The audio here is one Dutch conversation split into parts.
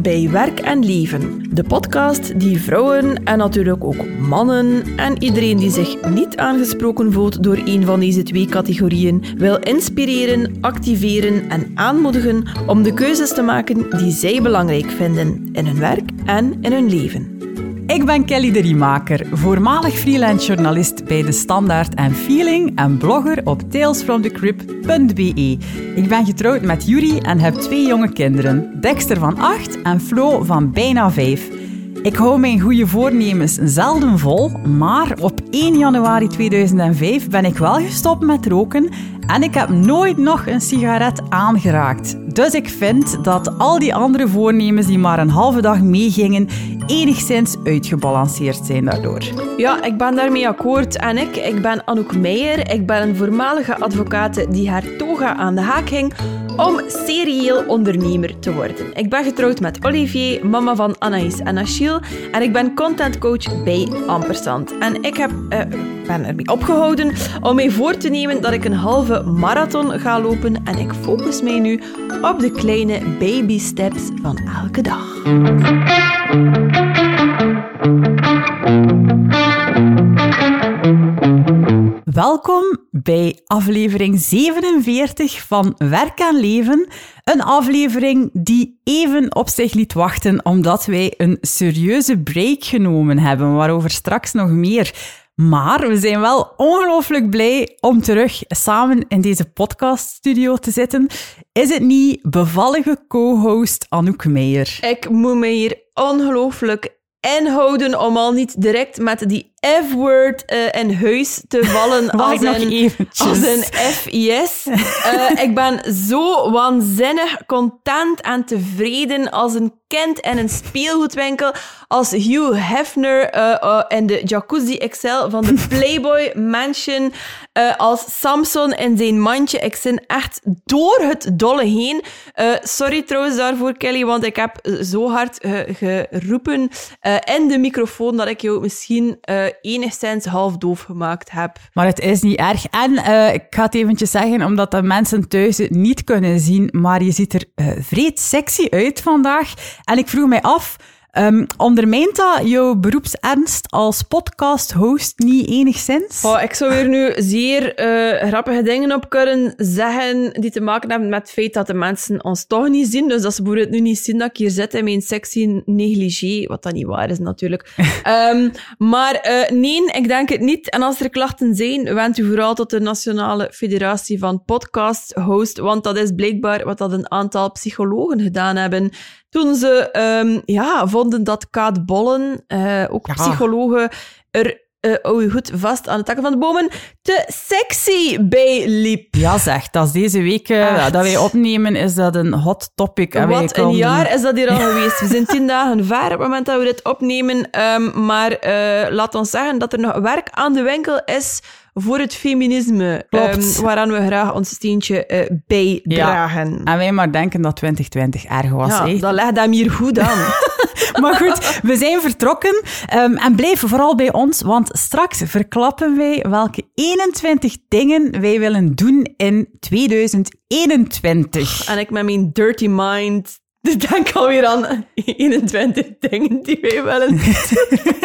Bij Werk en Leven, de podcast die vrouwen en natuurlijk ook mannen en iedereen die zich niet aangesproken voelt door een van deze twee categorieën wil inspireren, activeren en aanmoedigen om de keuzes te maken die zij belangrijk vinden in hun werk en in hun leven. Ik ben Kelly de Riemaker, voormalig freelance journalist bij De Standaard en Feeling en blogger op talesfromthecrypt.be. Ik ben getrouwd met Yuri en heb twee jonge kinderen, Dexter van 8 en Flo van bijna 5. Ik hou mijn goede voornemens zelden vol, maar op 1 januari 2005 ben ik wel gestopt met roken en ik heb nooit nog een sigaret aangeraakt. Dus ik vind dat al die andere voornemens die maar een halve dag meegingen, enigszins uitgebalanceerd zijn daardoor. Ja, ik ben daarmee akkoord. En ik, ik ben Anouk Meijer. Ik ben een voormalige advocate die haar toga aan de haak ging om serieel ondernemer te worden. Ik ben getrouwd met Olivier, mama van Anaïs en Achille. En ik ben contentcoach bij Ampersand. En ik heb, uh, ben ermee opgehouden om mij voor te nemen dat ik een halve marathon ga lopen. En ik focus mij nu op de kleine baby steps van elke dag. Welkom bij aflevering 47 van Werk aan Leven. Een aflevering die even op zich liet wachten omdat wij een serieuze break genomen hebben, waarover straks nog meer. Maar we zijn wel ongelooflijk blij om terug samen in deze podcaststudio te zitten. Is het niet bevallige co-host Anouk Meijer? Ik moet me hier ongelooflijk inhouden om al niet direct met die F-word uh, in huis te vallen als een, als een FIS. Uh, ik ben zo waanzinnig content en tevreden als een kind in een speelgoedwinkel als Hugh Hefner uh, in de Jacuzzi Excel van de Playboy Mansion als Samson in zijn mandje. Ik zin echt door het dolle heen. sorry trouwens daarvoor, Kelly, want ik heb zo hard geroepen in de microfoon dat ik jou misschien enigszins half doof gemaakt heb. Maar het is niet erg. En uh, ik ga het eventjes zeggen, omdat de mensen thuis niet kunnen zien, maar je ziet er uh, vreed sexy uit vandaag. En ik vroeg mij af, Um, ondermijnt dat jouw beroepsernst als podcast-host niet enigszins? Oh, ik zou hier nu zeer uh, grappige dingen op kunnen zeggen die te maken hebben met het feit dat de mensen ons toch niet zien. Dus dat ze bijvoorbeeld nu niet zien dat ik hier zit in mijn sexy negligé, wat dat niet waar is natuurlijk. um, maar uh, nee, ik denk het niet. En als er klachten zijn, wend u vooral tot de Nationale Federatie van Podcast-host, want dat is blijkbaar wat dat een aantal psychologen gedaan hebben toen ze um, ja, vonden dat Kaat Bollen, uh, ook ja. psychologen, er uh, oh, goed vast aan de takken van de bomen, te sexy bij liep. Ja, zeg, dat is deze week uh, dat wij opnemen, is dat een hot topic. En Wat een jaar is dat hier al geweest. We zijn tien dagen ver op het moment dat we dit opnemen. Um, maar uh, laat ons zeggen dat er nog werk aan de winkel is voor het feminisme, um, waaraan we graag ons steentje uh, bijdragen. Ja. En wij maar denken dat 2020 erg was. Ja, dat legt hem hier goed aan. maar goed, we zijn vertrokken um, en blijf vooral bij ons, want straks verklappen wij welke 21 dingen wij willen doen in 2021. En ik met mijn dirty mind denk alweer aan 21 dingen die wij willen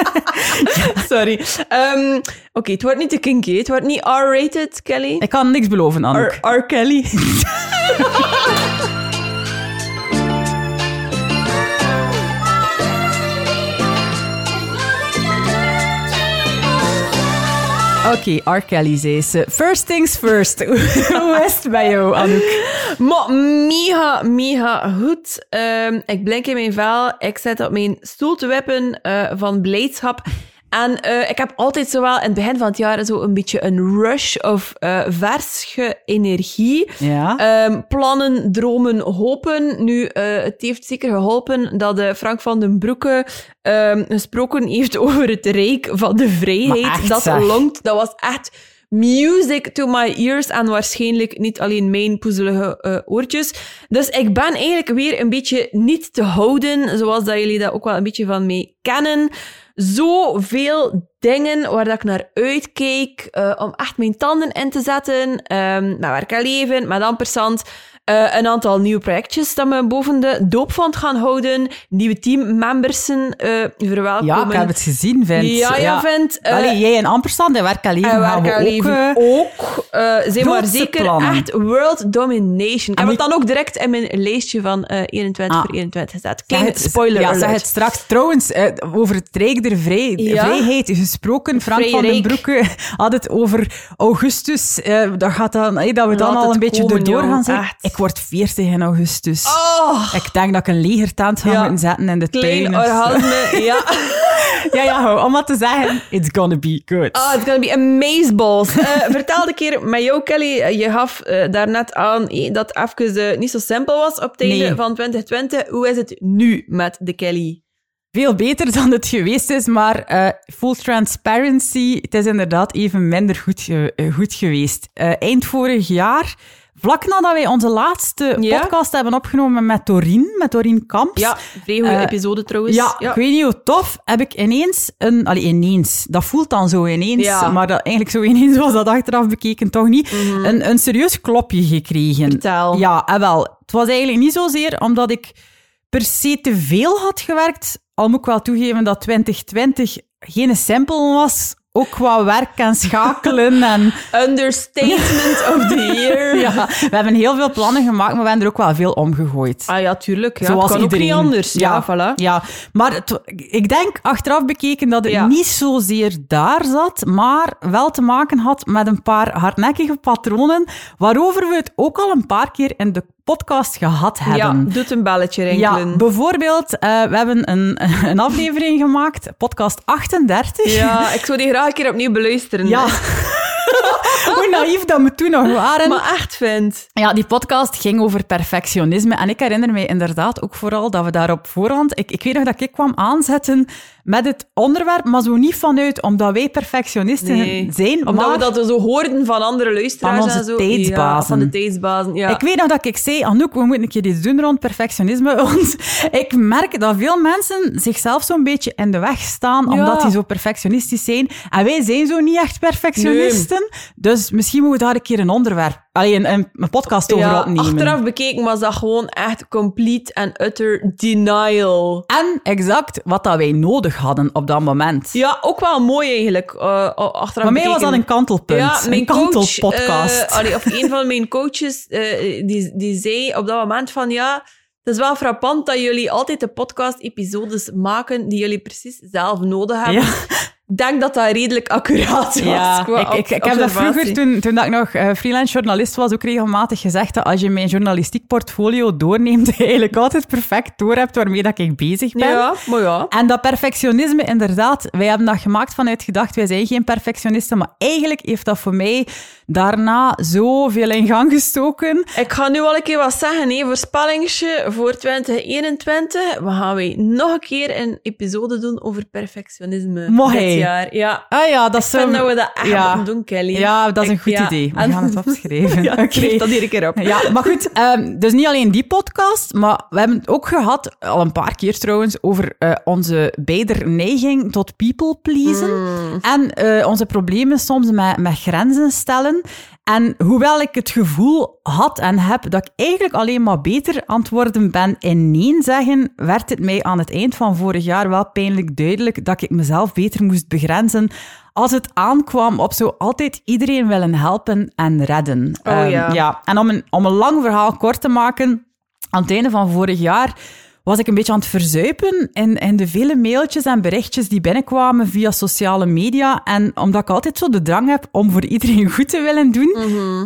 Sorry. Um, Oké, okay, het wordt niet te kinky. Het wordt niet R-rated, Kelly. Ik kan niks beloven, Anouk. R, R Kelly. Oké, okay, ze. First things first. Hoe is het bij jou, Anouk? Maar mega, goed. Um, ik blink in mijn vel. Ik zit op mijn stoel te wippen uh, van blijdschap. En uh, ik heb altijd zowel in het begin van het jaar zo een beetje een rush of uh, verse energie. Ja. Um, plannen, dromen, hopen. Nu, uh, het heeft zeker geholpen dat Frank van den Broeke um, gesproken heeft over het rijk van de vrijheid. dat longt. Dat was echt music to my ears en waarschijnlijk niet alleen mijn poezelige uh, oortjes. Dus ik ben eigenlijk weer een beetje niet te houden, zoals dat jullie dat ook wel een beetje van mij kennen zoveel dingen waar dat ik naar uitkeek uh, om echt mijn tanden in te zetten. Um, met werk en leven, met ampersand. Eh, een aantal nieuwe projectjes dat we boven de doopvond gaan houden. Nieuwe teammembers uh, verwelkomen. Ja, ik heb het gezien, Vint. Ja, ja, Vint. Uh, Allee, jij in Ampersand en werk al even gaan we ook... Ook. zijn maar zeker plannen. echt world domination. Ik heb het dan ook direct in mijn lijstje van 21 ah. voor 21 gezet. Kleine spoiler Ja, zeg het straks. Trouwens, over het Rijk der vrij, ja. Vrijheid gesproken. Frank Vrij van den. Broeke had het over augustus. dat, gaat dan, dat we dan Laat al een beetje erdoor gaan zijn. Ik word 40 in augustus. Oh, Ik denk dat ik een legertent ga Ja. moeten zetten in de klein tuin. orgasme. ja. Ja, ja, om maar te zeggen, it's gonna be good. Oh, it's gonna be amazeballs. Uh, vertel een keer met jou, Kelly. Je gaf uh, daarnet aan eh, dat het even uh, niet zo simpel was op het einde Nee. van 2020. Hoe is het nu met de Kelly? Veel beter dan het geweest is, maar eh, full transparency, het is inderdaad even minder goed, ge- eh, goed geweest. Eh, eind vorig jaar, vlak nadat wij onze laatste Ja. podcast hebben opgenomen met Doreen, met Doreen Kamps. Ja, vrij goede Eh, episode trouwens. Ja, ik weet niet hoe tof, heb ik ineens een... Allee, ineens. Dat voelt dan zo ineens, Ja. Mhm. maar dat, eigenlijk zo ineens was dat achteraf bekeken toch niet. een, een serieus klopje gekregen. Vertel. Ja, en wel. Het was eigenlijk niet zozeer omdat ik per se te veel had gewerkt, al moet ik wel toegeven dat 2020 geen simpel was. Ook qua werk en schakelen en... Understatement of the year. Ja, we hebben heel veel plannen gemaakt, maar we hebben er ook wel veel omgegooid. Ah ja, tuurlijk. Ja, Zoals het kan iedereen. ook niet anders. Ja, voilà. Ja, maar het- ik denk achteraf bekeken dat het Ja. niet zozeer daar zat, maar wel te maken had met een paar hardnekkige patronen, waarover we het ook al een paar keer in de podcast gehad Ja, hebben. doet een belletje Ja, rinkelen. bijvoorbeeld, eh, we hebben een, een aflevering gemaakt, podcast 38. Ja, ik zou die graag een keer opnieuw beluisteren. Ja. Hoe naïef dat we toen nog waren. Maar echt vind. Ja, die podcast ging over perfectionisme. En ik herinner mij inderdaad ook vooral dat we daar op voorhand... Ik, ik weet nog dat ik kwam aanzetten met het onderwerp, maar zo niet vanuit omdat wij perfectionisten Nee. zijn, Omdat maar... we dat zo hoorden van andere luisteraars Van onze en zo. tijdsbazen. Ja, van de tijdsbazen, ja. Ik weet nog dat ik zei, Anouk, we moeten een keer iets doen rond perfectionisme. Want ik merk dat veel mensen zichzelf zo'n beetje in de weg staan, omdat die zo perfectionistisch zijn. En wij zijn zo niet echt perfectionisten. Dus misschien moeten we daar een keer een onderwerp, allee, een, een, een podcast over ja, opnemen. achteraf bekeken was dat gewoon echt complete en utter denial. En exact wat dat wij nodig hadden op dat moment. Ja, ook wel mooi eigenlijk. uh, achteraf Voor mij was dat bekeken. een kantelpunt. Ja, mijn een coach, kantelpodcast. eh, allee, of een van mijn coaches, eh, die, die zei op dat moment van ja, het is wel frappant dat jullie altijd de podcast-episodes maken die jullie precies zelf nodig hebben. Ja. Denk dat dat redelijk accuraat was. Ja, qua ik, ik, ik heb dat vroeger, toen, toen dat ik nog eh, freelance journalist was, ook regelmatig gezegd dat als je mijn journalistiek portfolio doorneemt, je eigenlijk altijd perfect door hebt waarmee dat ik bezig ben. Ja, maar ja. En dat perfectionisme, inderdaad, wij hebben dat gemaakt vanuit gedacht, wij zijn geen perfectionisten, maar eigenlijk heeft dat voor mij daarna zoveel in gang gestoken. Ik ga nu al een keer wat zeggen, hè. voorspellingsje voor 2021. We gaan wij nog een keer een episode doen over perfectionisme Mooi. Dit jaar. Ja. Ah ja, dat Ik vind zou- dat we dat echt ja. moeten doen, Kelly. Ja, dat is een Ik- goed ja. idee. We gaan het opschrijven. Ja, Oké. ik schrijf dat hier een keer op. Ja, maar goed, ehm, dus niet alleen die podcast, maar we hebben het ook gehad, al een paar keer trouwens, over eh, onze beider neiging tot people pleasen. En eh, onze problemen soms met, met grenzen stellen. En hoewel ik het gevoel had en heb dat ik eigenlijk alleen maar beter aan het worden ben in nee zeggen, werd het mij aan het eind van vorig jaar wel pijnlijk duidelijk dat ik mezelf beter moest begrenzen als het aankwam op zo altijd iedereen willen helpen en redden. Oh, Ehm, ja. ja. En om een, om een lang verhaal kort te maken, aan het einde van vorig jaar was ik een beetje aan het verzuipen in, in de vele mailtjes en berichtjes die binnenkwamen via sociale media. En omdat ik altijd zo de drang heb om voor iedereen goed te willen doen,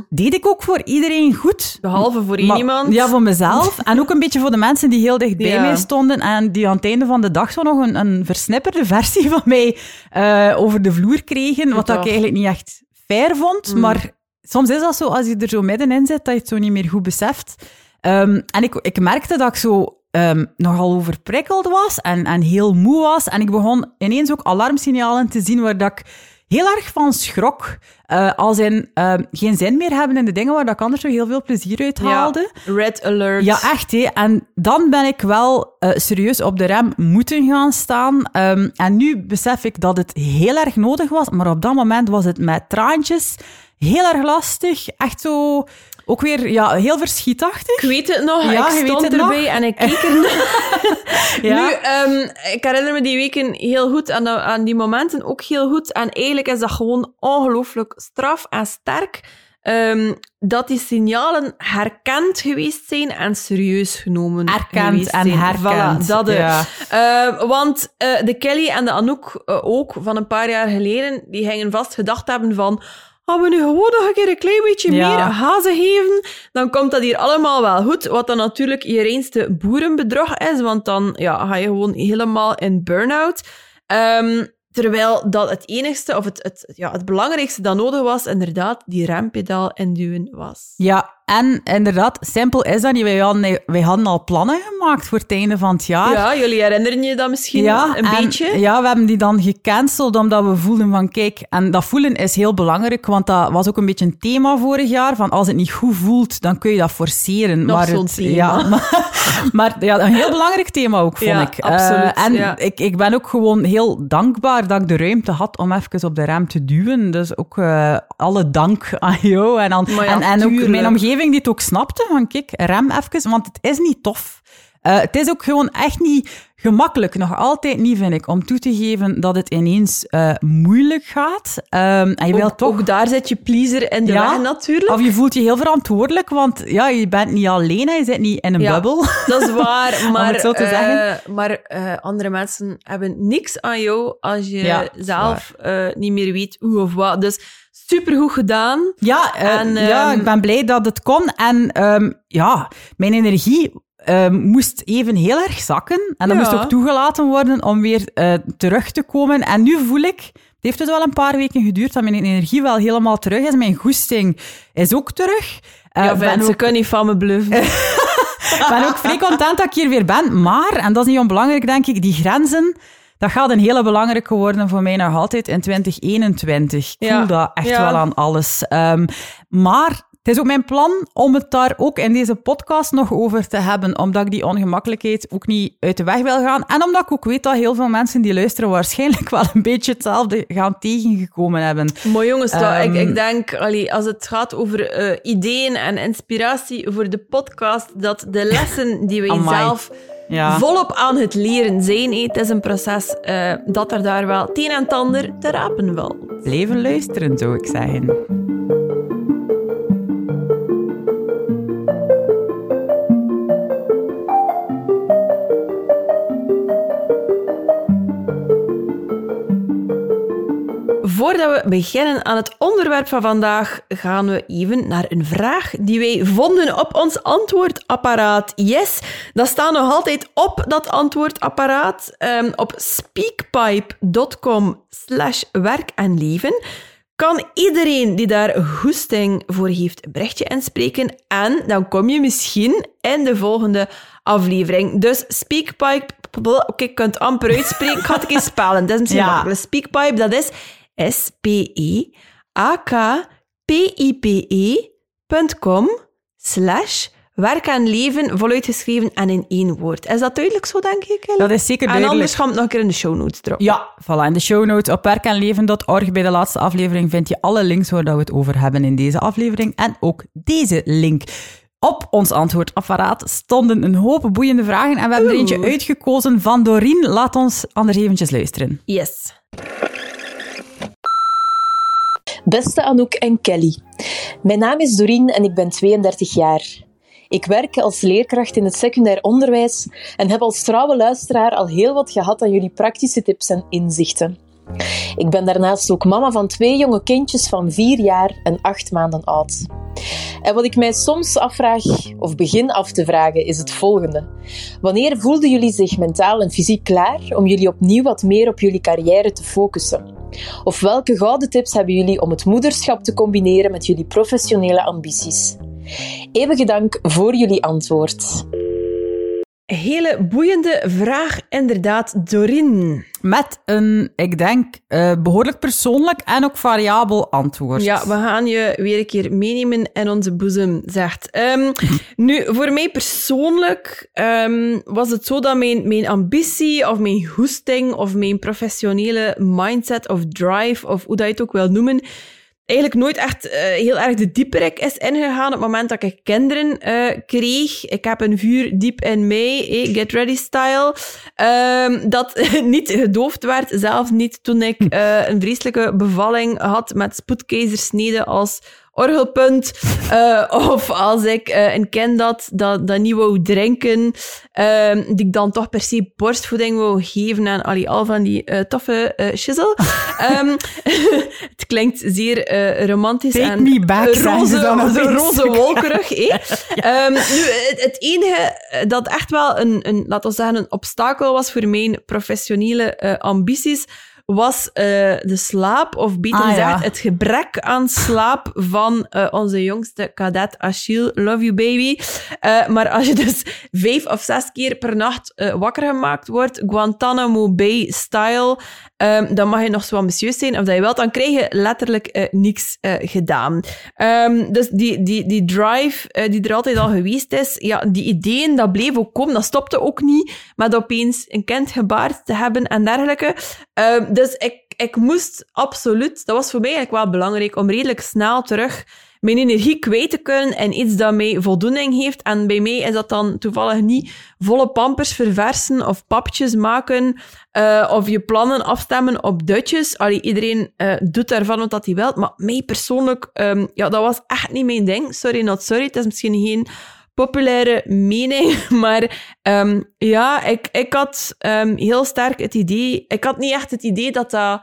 deed ik ook voor iedereen goed. Behalve voor één Maar- iemand. Ja, voor mezelf. En ook een beetje voor de mensen die heel dicht bij Ja. mij stonden en die aan het einde van de dag zo nog een, een versnipperde versie van mij eh, over de vloer kregen. Wat dat ik eigenlijk niet echt fair vond. Maar soms is dat zo, als je er zo middenin zit, dat je het zo niet meer goed beseft. Ehm, en ik, ik merkte dat ik zo ehm, nogal overprikkeld was en, en heel moe was. En ik begon ineens ook alarmsignalen te zien waar dat ik heel erg van schrok. Eh, als in ehm, geen zin meer hebben in de dingen waar dat ik anders zo heel veel plezier uit Ja. haalde. Red alert. Ja, echt. Hè. En dan ben ik wel eh, serieus op de rem moeten gaan staan. Ehm, en nu besef ik dat het heel erg nodig was. Maar op dat moment was het met traantjes heel erg lastig. Echt zo, ook weer ja, heel verschietachtig. Ik weet het nog, Ja, ik stond erbij nog. en ik keek er naar. Ja. Nu, ehm, ik herinner me die weken heel goed, aan, de- aan die momenten ook heel goed. En eigenlijk is dat gewoon ongelooflijk straf en sterk. ehm, dat die signalen herkend geweest zijn en serieus genomen Erkend geweest en zijn. herkend. Voilà, dat eh. ja. Eh, want eh, de Kelly en de Anouk eh, ook, van een paar jaar geleden, die gingen vast gedacht hebben van als we nu gewoon nog een keer een klein beetje Ja. meer hazen geven, dan komt dat hier allemaal wel goed. Wat dan natuurlijk iedereenste boerenbedrog is, want dan ja, ga je gewoon helemaal in burn-out. Ehm, terwijl dat het enigste, of het, het, ja, het belangrijkste dat nodig was, inderdaad die rempedaal induwen was. Ja, en inderdaad, simpel is dat niet. Wij hadden, wij hadden al plannen gemaakt voor het einde van het jaar. Ja, jullie herinneren je dat misschien Ja, een en- beetje? Ja, we hebben die dan gecanceld omdat we voelden van, kijk, en dat voelen is heel belangrijk, want dat was ook een beetje een thema vorig jaar, van als het niet goed voelt, dan kun je dat forceren. Nog maar zo'n het- thema. Ja, maar, maar ja, een heel belangrijk thema ook, vond Ja, ik. Eh, absoluut, en ja. ik, ik ben ook gewoon heel dankbaar dat ik de ruimte had om even op de rem te duwen. Dus ook eh, alle dank aan jou en, aan, en, en ook mijn omgeving die het ook snapte, van kijk, rem even, want het is niet tof. Eh, het is ook gewoon echt niet gemakkelijk, nog altijd niet, vind ik, om toe te geven dat het ineens eh, moeilijk gaat. Ehm, en je wilt ook, toch... ook daar zit je pleaser in de Ja. weg natuurlijk. Of je voelt je heel verantwoordelijk, want ja, je bent niet alleen, hè, je zit niet in een Ja. bubbel. Dat is waar, maar, het zo te zeggen. maar andere mensen hebben niks aan jou als je Ja, zelf niet meer weet hoe of wat. Dus supergoed gedaan. Ja, eh, En, ja, ehm, ik ben blij dat het kon. En ehm, ja, mijn energie ehm, moest even heel erg zakken. En dat Ja. moest ook toegelaten worden om weer eh, terug te komen. En nu voel ik, het heeft dus wel een paar weken geduurd, dat mijn energie wel helemaal terug is. Mijn goesting is ook terug. Eh, ja, mensen ook- kunnen niet van me bluffen. ik ben ook vrij content dat ik hier weer ben. Maar, en dat is niet onbelangrijk, denk ik, die grenzen, dat gaat een hele belangrijke worden voor mij nog altijd in 2021. Ik Ja, voel dat echt ja. wel aan alles. Ehm, maar het is ook mijn plan om het daar ook in deze podcast nog over te hebben, omdat ik die ongemakkelijkheid ook niet uit de weg wil gaan. En omdat ik ook weet dat heel veel mensen die luisteren waarschijnlijk wel een beetje hetzelfde gaan tegengekomen hebben. Maar jongens, dat- Ehm, ik, ik denk, allee, als het gaat over eh, ideeën en inspiratie voor de podcast, dat de lessen die wij zelf Ja. volop aan het leren zijn, het is een proces eh, dat er daar wel het een en het ander te rapen valt. Blijven luisteren, zou ik zeggen. Voordat we beginnen aan het onderwerp van vandaag, gaan we even naar een vraag die wij vonden op ons antwoordapparaat. Yes, dat staat nog altijd op dat antwoordapparaat ehm, op speakpipe.com slash werk en leven. Kan iedereen die daar goesting voor heeft een berichtje inspreken en dan kom je misschien in de volgende aflevering. Dus Speakpipe, oké, ik kan het amper uitspreken, ik ga het een keer spellen, dat is misschien Ja. makkelijk. Speakpipe, dat is S-P-E-A-K-P-I-P-E.com slash werk en leven, voluit geschreven en in één woord. Is dat duidelijk zo, denk ik? Dat is zeker En duidelijk. anders gaan we het nog een keer in de show notes droppen. Ja, voilà. In de show notes op werkenleven.org bij de laatste aflevering vind je alle links waar we het over hebben in deze aflevering. En ook deze link. Op ons antwoordapparaat stonden een hoop boeiende vragen en we hebben er eentje uitgekozen van Doreen. Laat ons anders eventjes luisteren. Yes. Beste Anouk en Kelly. Mijn naam is Doreen en ik ben 32 jaar. Ik werk als leerkracht in het secundair onderwijs en heb als trouwe luisteraar al heel wat gehad aan jullie praktische tips en inzichten. Ik ben daarnaast ook mama van twee jonge kindjes van 4 jaar en 8 maanden oud. En wat ik mij soms afvraag, of begin af te vragen, is het volgende. Wanneer voelden jullie zich mentaal en fysiek klaar om jullie opnieuw wat meer op jullie carrière te focussen? Of welke gouden tips hebben jullie om het moederschap te combineren met jullie professionele ambities? Eeuwige dank voor jullie antwoord. Hele boeiende vraag, inderdaad, Doreen. Met een, ik denk, eh, behoorlijk persoonlijk en ook variabel antwoord. Ja, we gaan je weer een keer meenemen in onze boezem, zegt. Ehm, nu, voor mij persoonlijk ehm, was het zo dat mijn, mijn ambitie of mijn goesting of mijn professionele mindset of drive of hoe dat je het ook wil noemen, eigenlijk nooit echt uh, heel erg de dieperik is ingegaan op het moment dat ik kinderen uh, kreeg. Ik heb een vuur diep in mij, eh, get ready style, um, dat niet gedoofd werd, zelfs niet toen ik uh, een vreselijke bevalling had met spoedkeizersnede als orgelpunt. Uh, of als ik uh, een kind dat, dat, dat niet wou drinken, uh, die ik dan toch per se borstvoeding wou geven en allee, al van die uh, toffe uh, shizzle. um, het klinkt zeer romantisch Take en me back, roze, dan roze wolkerig. ja. um, nu, het, het, enige dat echt wel een, een, laten we zeggen, een obstakel was voor mijn professionele ambities, was uh, de slaap, of beter Ah, gezegd, ja. het gebrek aan slaap van uh, onze jongste kadet Achille. Love you, baby. Uh, maar als je dus vijf of zes keer per nacht wakker gemaakt wordt, Guantanamo Bay-style, um, dan mag je nog zo ambitieus zijn, of dat je wilt, dan krijg je letterlijk niks gedaan. Um, dus die, die, die drive die er altijd al geweest is, ja, die ideeën, dat bleef ook komen, dat stopte ook niet met opeens een kind gebaard te hebben en dergelijke. Um, dus ik, ik moest absoluut, dat was voor mij eigenlijk wel belangrijk, om redelijk snel terug mijn energie kwijt te kunnen in iets dat mij voldoening heeft. En bij mij is dat dan toevallig niet volle pampers verversen of papjes maken uh, of je plannen afstemmen op dutjes. Allee, iedereen uh, doet daarvan wat hij wil. Maar mij persoonlijk, um, ja, dat was echt niet mijn ding. Sorry, not sorry. Het is misschien geen populaire mening, maar um, ja, ik, ik had um, heel sterk het idee... Ik had niet echt het idee dat dat,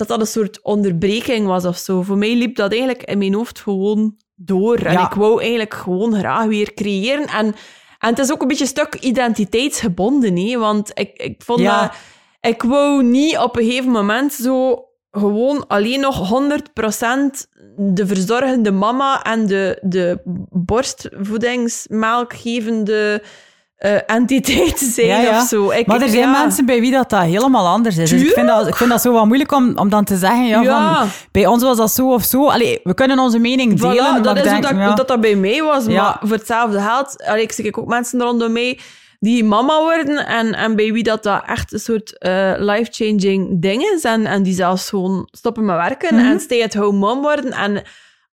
dat dat een soort onderbreking was of zo. Voor mij liep dat eigenlijk in mijn hoofd gewoon door. En Ja. ik wou eigenlijk gewoon graag weer creëren. En, en het is ook een beetje een stuk identiteitsgebonden, hè, want ik, ik vond Ja. dat... Ik wou niet op een gegeven moment zo gewoon alleen nog 100% de verzorgende mama en de, de borstvoedingsmelkgevende eh, entiteit zijn Ja, ja. of zo. Ik, Maar er zijn ja. mensen bij wie dat, dat helemaal anders is. Dus ik, vind dat, ik vind dat zo wat moeilijk om, om dan te zeggen, ja. Van, bij ons was dat zo of zo. Allee, we kunnen onze mening delen. Voilà, dat is denk, hoe dat, dat dat bij mij was. Maar voor hetzelfde geld, allee, ik zie ook mensen rondom mij die mama worden en, en bij wie dat, dat echt een soort eh, life-changing ding is en, en die zelfs gewoon stoppen met werken Mhm. en stay-at-home mom worden en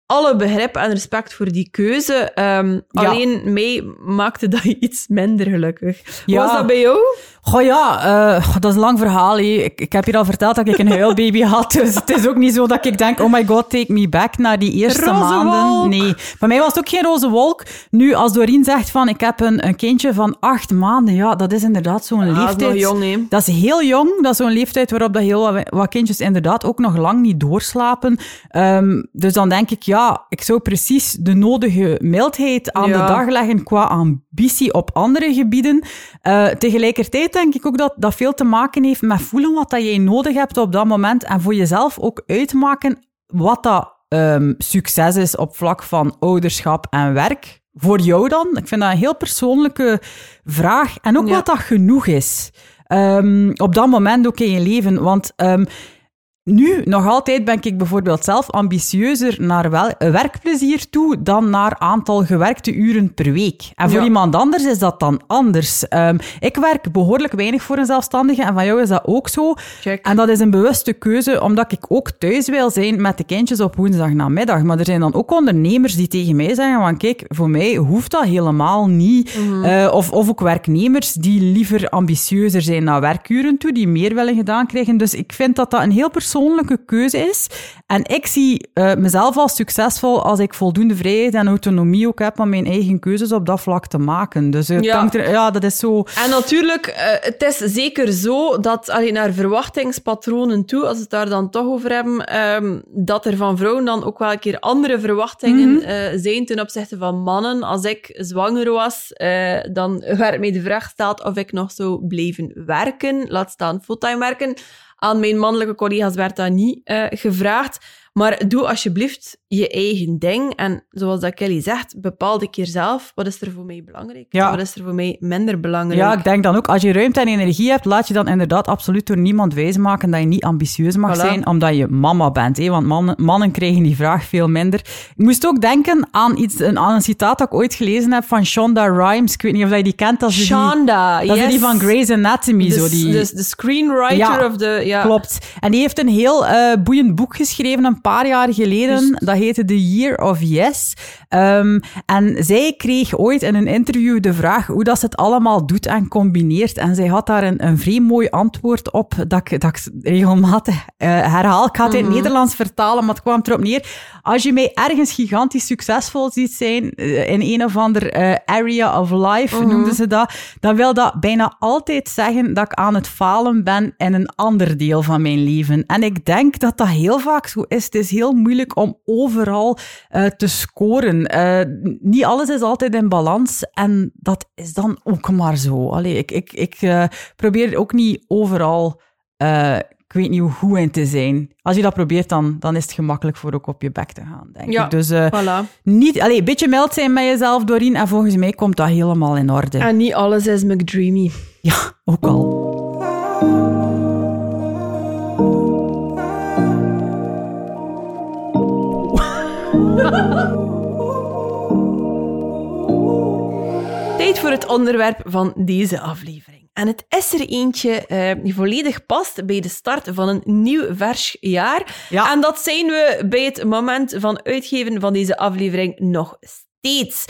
alle begrip en respect voor die keuze. Ja. Alleen mij maakte dat iets minder gelukkig. Ja. was dat bij jou? Goh ja, eh, dat is een lang verhaal. hé. Ik, ik heb hier al verteld dat ik een huilbaby had. Dus het is ook niet zo dat ik denk, oh my god, take me back naar die eerste Roze maanden. wolk. Nee, bij mij was het ook geen roze wolk. Nu, als Doreen zegt van, ik heb een, een kindje van acht maanden. Ja, dat is inderdaad zo'n Ah, dat is leeftijd. jong, hè. Dat is heel jong. Dat is zo'n leeftijd waarop dat heel wat, wat kindjes inderdaad ook nog lang niet doorslapen. Ehm, dus dan denk ik, ja, ik zou precies de nodige mildheid aan Ja. de dag leggen qua ambitie op andere gebieden. Eh, tegelijkertijd denk ik ook dat dat veel te maken heeft met voelen wat dat jij nodig hebt op dat moment en voor jezelf ook uitmaken wat dat ehm, succes is op vlak van ouderschap en werk. Voor jou dan? Ik vind dat een heel persoonlijke vraag. En ook Ja. wat dat genoeg is. Ehm, op dat moment ook in je leven. Want ehm, nu, nog altijd ben ik bijvoorbeeld zelf ambitieuzer naar wel, werkplezier toe dan naar aantal gewerkte uren per week. En voor Ja. iemand anders is dat dan anders. Ehm, ik werk behoorlijk weinig voor een zelfstandige en van jou is dat ook zo. Check. En dat is een bewuste keuze, omdat ik ook thuis wil zijn met de kindjes op woensdag namiddag. Maar er zijn dan ook ondernemers die tegen mij zeggen van kijk, voor mij hoeft dat helemaal niet. Eh, of, of ook werknemers die liever ambitieuzer zijn naar werkuren toe, die meer willen gedaan krijgen. Dus ik vind dat dat een heel persoonlijke keuze is. En ik zie eh, mezelf als succesvol als ik voldoende vrijheid en autonomie ook heb om mijn eigen keuzes op dat vlak te maken. Dus het Ja. er, ja, dat is zo... En natuurlijk, eh, het is zeker zo dat allee, naar verwachtingspatronen toe, als we het daar dan toch over hebben, ehm, dat er van vrouwen dan ook wel een keer andere verwachtingen eh, zijn ten opzichte van mannen. Als ik zwanger was, eh, dan werd mij de vraag gesteld of ik nog zou blijven werken, laat staan fulltime werken. Aan mijn mannelijke collega's werd dat niet eh, gevraagd. Maar doe alsjeblieft je eigen ding. En zoals dat Kelly zegt, bepaal een keer zelf wat is er voor mij belangrijk Ja. wat is er voor mij minder belangrijk. Ja, ik denk dan ook, als je ruimte en energie hebt, laat je dan inderdaad absoluut door niemand wijsmaken dat je niet ambitieus mag Voilà. zijn, omdat je mama bent. Hè? Want mannen, mannen krijgen die vraag veel minder. Ik moest ook denken aan, iets, een, aan een citaat dat ik ooit gelezen heb van Shonda Rhimes. Ik weet niet of je die kent. Dat is die, Shonda, dat is die van Grey's Anatomy. De, zo die, de, de screenwriter Ja, of de... Ja. Klopt. En die heeft een heel eh, boeiend boek geschreven een paar jaar geleden. Dat heette The Year of Yes. Ehm, en zij kreeg ooit in een interview de vraag hoe dat ze het allemaal doet en combineert. En zij had daar een, een vrij mooi antwoord op dat ik, dat ik regelmatig uh, herhaal. Ik ga het in het mhm. Nederlands vertalen, maar het kwam erop neer. Als je mij ergens gigantisch succesvol ziet zijn, uh, in een of ander uh, area of life, mm noemden ze dat, dan wil dat bijna altijd zeggen dat ik aan het falen ben in een ander deel van mijn leven. En ik denk dat dat heel vaak zo is. Is heel moeilijk om overal uh, te scoren. Uh, niet alles is altijd in balans en dat is dan ook maar zo. Allee, ik ik, ik uh, probeer ook niet overal ik weet niet hoe goed in te zijn. Als je dat probeert, dan, dan is het gemakkelijk voor ook op je bek te gaan, denk ja, ik. Dus voilà. niet, allez, een beetje mild zijn met jezelf, Doreen, en volgens mij komt dat helemaal in orde. En niet alles is McDreamy. Ja, ook al. Tijd voor het onderwerp van deze aflevering. En het is er eentje uh, die volledig past bij de start van een nieuw vers jaar. Ja. En dat zijn we bij het moment van uitgeven van deze aflevering nog steeds.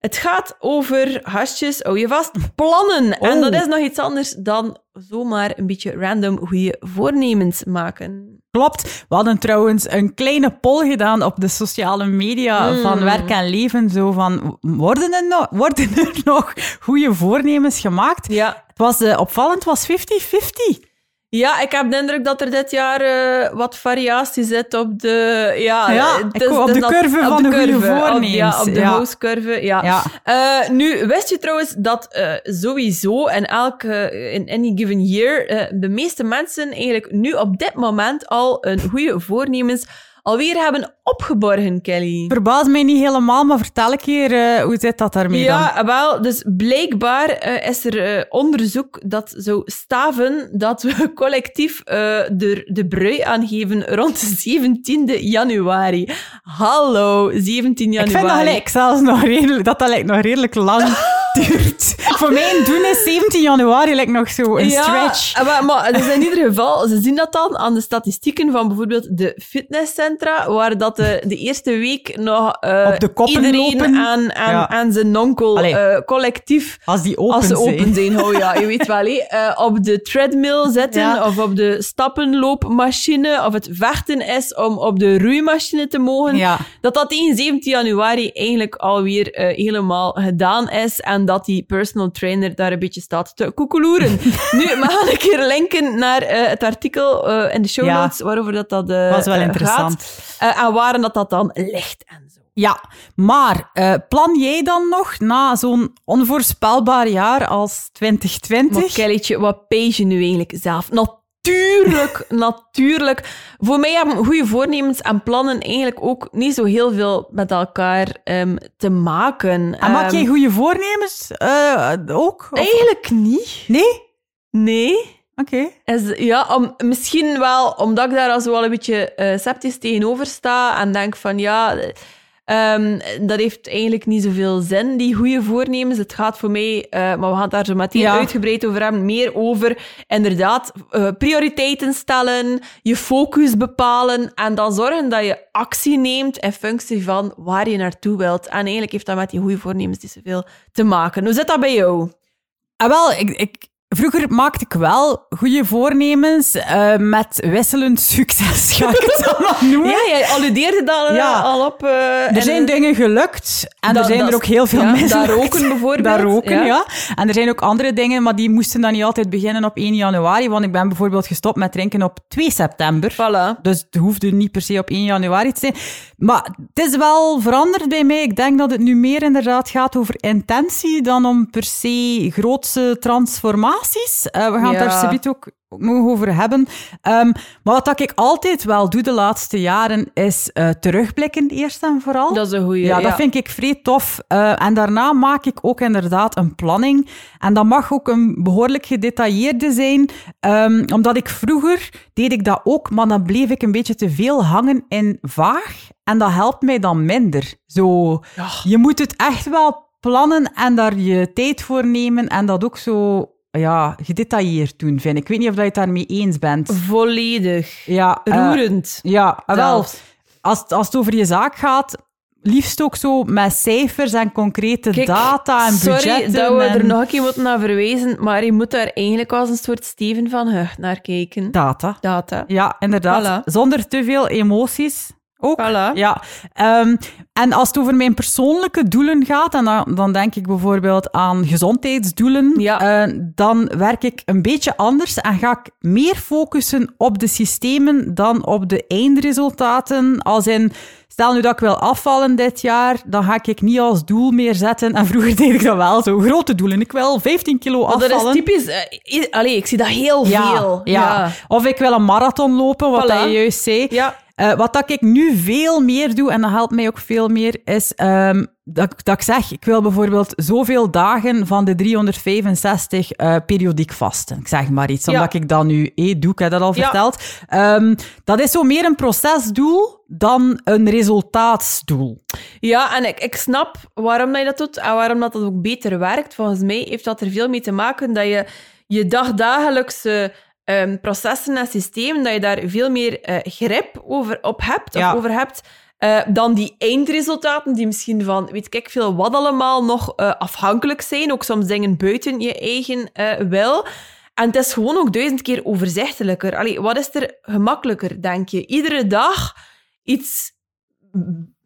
Het gaat over, hasjes, hou je vast, plannen. En oh. dat is nog iets anders dan zomaar een beetje random goede voornemens maken. Klopt. We hadden trouwens een kleine poll gedaan op de sociale media van hmm. werk en leven. Zo van, worden er nog, worden er nog goede voornemens gemaakt? Ja. Het was uh, opvallend, was 50-50. Ja, ik heb de indruk dat er dit jaar uh, wat variatie zit op de... Ja, ja dus, op de curve van de, de goede voornemens. ja, op de ja. hooscurve, ja. ja. Uh, nu, wist je trouwens dat uh, sowieso in elke... in any given year de meeste mensen eigenlijk nu op dit moment al een goede voornemens alweer hebben opgeborgen, Kelly. Verbaas mij niet helemaal, maar vertel ik hier, uh, hoe zit dat daarmee ja, dan? wel, dus blijkbaar uh, is er uh, onderzoek dat zou staven dat we collectief de, de brui aangeven rond de 17e januari. Hallo, 17 januari. Ik vind dat gelijk zelfs nog redelijk, dat dat lijkt nog redelijk lang duurt. Voor mij doen is 17 januari lijkt nog zo een ja, stretch. Maar, maar dus in ieder geval, ze zien dat dan aan de statistieken van bijvoorbeeld de fitnesscentra, waar dat de, de eerste week nog uh, iedereen aan, aan, aan zijn onkel uh, collectief... Als die open als ze zijn. open zijn. Oh ja, je weet wel, uh, op de treadmill zetten ja. of op de stappenloopmachine of het vechten is om op de roeimachine te mogen. Ja. Dat dat tegen 17 januari eigenlijk alweer helemaal gedaan is en dat die personal trainer daar een beetje staat te koekeloeren. nu, we gaan een keer linken naar het artikel in de show notes waarover dat, dat was wel interessant. gaat. en waar dat dat dan ligt en zo. Ja, maar uh, plan jij dan nog na zo'n onvoorspelbaar jaar als 2020? Maar Kelletje, wat pees je nu eigenlijk zelf? Natuurlijk, natuurlijk. Voor mij hebben goede voornemens en plannen eigenlijk ook niet zo heel veel met elkaar um, te maken. En maak jij ehm, goede voornemens uh, ook? Of? Eigenlijk niet. Nee? Nee. Oké. Okay. Ja, om, misschien wel omdat ik daar al zo wel een beetje uh, sceptisch tegenover sta en denk van ja, um, dat heeft eigenlijk niet zoveel zin, die goede voornemens. Het gaat voor mij, uh, maar we gaan het daar zo meteen ja. uitgebreid over hebben, meer over inderdaad uh, prioriteiten stellen, je focus bepalen en dan zorgen dat je actie neemt in functie van waar je naartoe wilt. En eigenlijk heeft dat met die goede voornemens niet zoveel te maken. Hoe zit dat bij jou? Ah, wel, ik, ik, Vroeger maakte ik wel goede voornemens uh, met wisselend succes, ga ik het nog noemen. Ja, jij alludeerde daar ja. al op. Uh, er zijn dingen gelukt en er zijn er ook heel veel ja, mislukt. Daar roken bijvoorbeeld. Daar roken, ja. ja. En er zijn ook andere dingen, maar die moesten dan niet altijd beginnen op 1 januari, want ik ben bijvoorbeeld gestopt met drinken op 2 september. Voilà. Dus het hoefde niet per se op 1 januari te zijn. Maar het is wel veranderd bij mij. Ik denk dat het nu meer inderdaad gaat over intentie dan om per se grootse transformatie uh, we gaan het daar subiet ook nog over hebben. Um, maar wat ik altijd wel doe de laatste jaren, is uh, terugblikken eerst en vooral. Dat is een goeie. Ja, ja. dat vind ik vrij tof. Uh, en daarna maak ik ook inderdaad een planning. En dat mag ook een behoorlijk gedetailleerde zijn. Um, omdat ik vroeger deed ik dat ook, maar dan bleef ik een beetje te veel hangen in vaag. En dat helpt mij dan minder. Zo, ja. je moet het echt wel plannen en daar je tijd voor nemen en dat ook zo ja, gedetailleerd doen, vind ik. Ik weet niet of je het daarmee eens bent. Volledig. Ja, eh, Roerend. ja, wel. Als, als het over je zaak gaat, liefst ook zo met cijfers en concrete Kijk, data en sorry budgetten. dat we er nog een keer moeten naar verwijzen, maar je moet daar eigenlijk als een soort Steven van Hucht naar kijken. Data. Data. Ja, inderdaad. Voilà. Zonder te veel emoties. Ook. Voilà. Ja. Ehm, en als het over mijn persoonlijke doelen gaat, en dan, dan denk ik bijvoorbeeld aan gezondheidsdoelen, Ja. eh, dan werk ik een beetje anders en ga ik meer focussen op de systemen dan op de eindresultaten. Als in, stel nu dat ik wil afvallen dit jaar, dan ga ik niet als doel meer zetten. En vroeger deed ik dat wel, zo grote doelen. Ik wil 15 kilo Maar afvallen. dat is typisch... allee, ik zie dat heel Ja, veel. ja. Of ik wil een marathon lopen, wat Voilà. je juist zei. Ja. Eh, wat dat ik nu veel meer doe, en dat helpt mij ook veel meer, is ehm, dat, dat ik zeg, ik wil bijvoorbeeld zoveel dagen van de 365 eh, periodiek vasten. Ik zeg maar iets, omdat ik dat nu eh, doe, ik heb dat al Ja. verteld. Ehm, dat is zo meer een procesdoel dan een resultaatsdoel. Ja, en ik, ik snap waarom dat je dat doet en waarom dat, dat ook beter werkt. Volgens mij heeft dat er veel mee te maken dat je je dagdagelijkse ehm, processen en systemen, dat je daar veel meer eh, grip over, op hebt, Ja. of over hebt, eh, dan die eindresultaten die misschien van, weet ik veel, wat allemaal nog eh, afhankelijk zijn. Ook soms dingen buiten je eigen wil. En het is gewoon ook duizend keer overzichtelijker. Allee, wat is er gemakkelijker, denk je? Iedere dag iets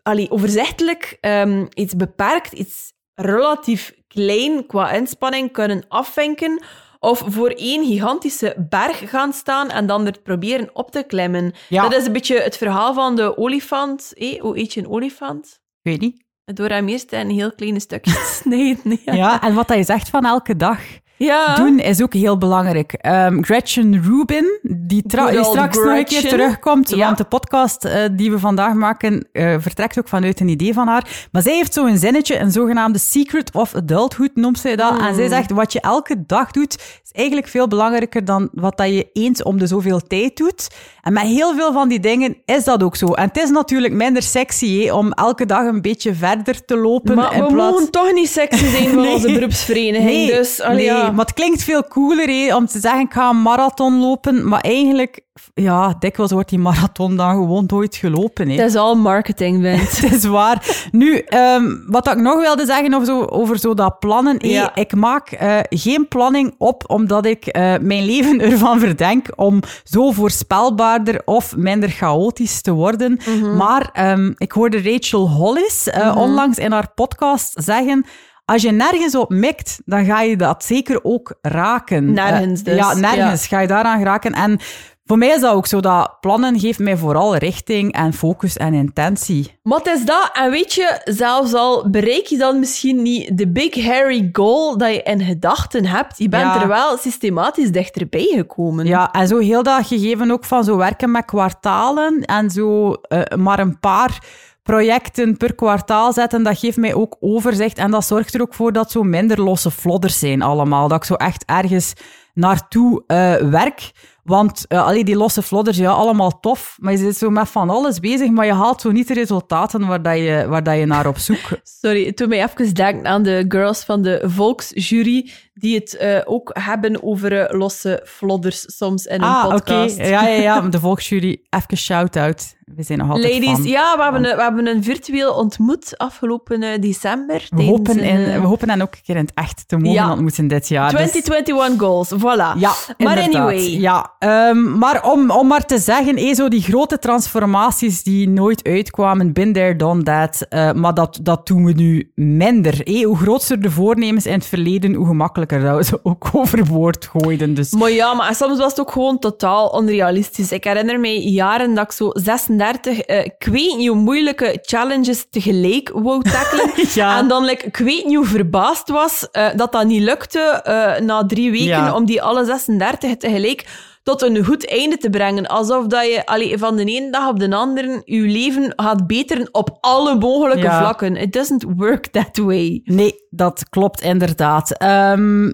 allee, overzichtelijk, ehm, iets beperkt, iets relatief klein qua inspanning kunnen afvinken. Of voor één gigantische berg gaan staan en dan er proberen op te klimmen. Ja. Dat is een beetje het verhaal van de olifant. Eh, hoe eet je een olifant? Ik weet niet. Door hem eerst in heel kleine stukjes snijden. Ja. Ja, en wat dat je zegt van elke dag Ja. doen is ook heel belangrijk. Ehm, Gretchen Rubin, die, tra- straks nog een keer terugkomt, Ja. want de podcast eh, die we vandaag maken eh, vertrekt ook vanuit een idee van haar. Maar zij heeft zo'n zinnetje, een zogenaamde secret of adulthood noemt zij dat. En Hmm. zij zegt, wat je elke dag doet, is eigenlijk veel belangrijker dan wat dat je eens om de zoveel tijd doet. En met heel veel van die dingen is dat ook zo. En het is natuurlijk minder sexy om elke dag een beetje verder te lopen. Maar in we plaats... mogen toch niet sexy zijn van Nee. onze beroepsvereniging. Nee, dus, allee, nee ja. maar het klinkt veel cooler hè, om te zeggen, ik ga een marathon lopen. Maar eigenlijk, ja, dikwijls wordt die marathon dan gewoon nooit gelopen. Hè. Het is al marketing, Wint. Het is waar. Nu, ehm, wat ik nog wilde zeggen over zo, over zo dat plannen. hé, Ja. Ik maak eh, geen planning op omdat ik eh, mijn leven ervan verdenk om zo voorspelbaarder of minder chaotisch te worden. Mhm. Maar ehm, ik hoorde Rachel Hollis eh, onlangs in haar podcast zeggen... Als je nergens op mikt, dan ga je dat zeker ook raken. Nergens Eh, dus, Ja, nergens ga je daaraan geraken. En voor mij is dat ook zo, dat plannen geeft mij vooral richting en focus en intentie. Wat is dat? En weet je, zelfs al bereik je dan misschien niet de big hairy goal dat je in gedachten hebt, je bent Ja. er wel systematisch dichterbij gekomen. Ja, en zo heel dat gegeven ook van zo werken met kwartalen en zo eh, maar een paar projecten per kwartaal zetten, dat geeft mij ook overzicht en dat zorgt er ook voor dat zo minder losse flodders zijn allemaal. Dat ik zo echt ergens naartoe eh, werk. Want uh, allee, die losse flodders, ja, allemaal tof, maar je zit zo met van alles bezig, maar je haalt zo niet de resultaten waar, dat je, waar dat je naar op zoek Sorry, doet mij even denken aan de girls van de Volksjury, die het eh, ook hebben over losse flodders soms in een ah, oké. podcast. Ja, ja, ja. De volksjury, even shout-out. We zijn nog altijd Ladies, fan. ja, we hebben, een, we hebben een virtueel ontmoet afgelopen eh, december. We hopen, in, eh, we hopen hen ook een keer in het echt te mogen Ja. ontmoeten dit jaar. Dus- 2021 goals, voilà. ja, maar inderdaad. anyway. Ja, ehm, maar om, om maar te zeggen, eh, zo die grote transformaties die nooit uitkwamen, been there, done that. eh, maar dat, dat doen we nu minder. eh. Hoe groter de voornemens in het verleden, hoe gemakkelijker dat we ze ook overboord gooiden. Dus Maar ja, maar soms was het ook gewoon totaal onrealistisch. Ik herinner mij jaren dat ik zo 36, eh, ik weet niet hoe moeilijke challenges tegelijk wou tackelen. Ja. En dan, like, ik weet niet hoe verbaasd was eh, dat dat niet lukte eh, na drie weken Ja. om die alle 36 tegelijk tot een goed einde te brengen. Alsof dat je allee, van de ene dag op de andere je leven gaat beteren op alle mogelijke Ja. vlakken. It doesn't work that way. nee, dat klopt inderdaad. Ehm,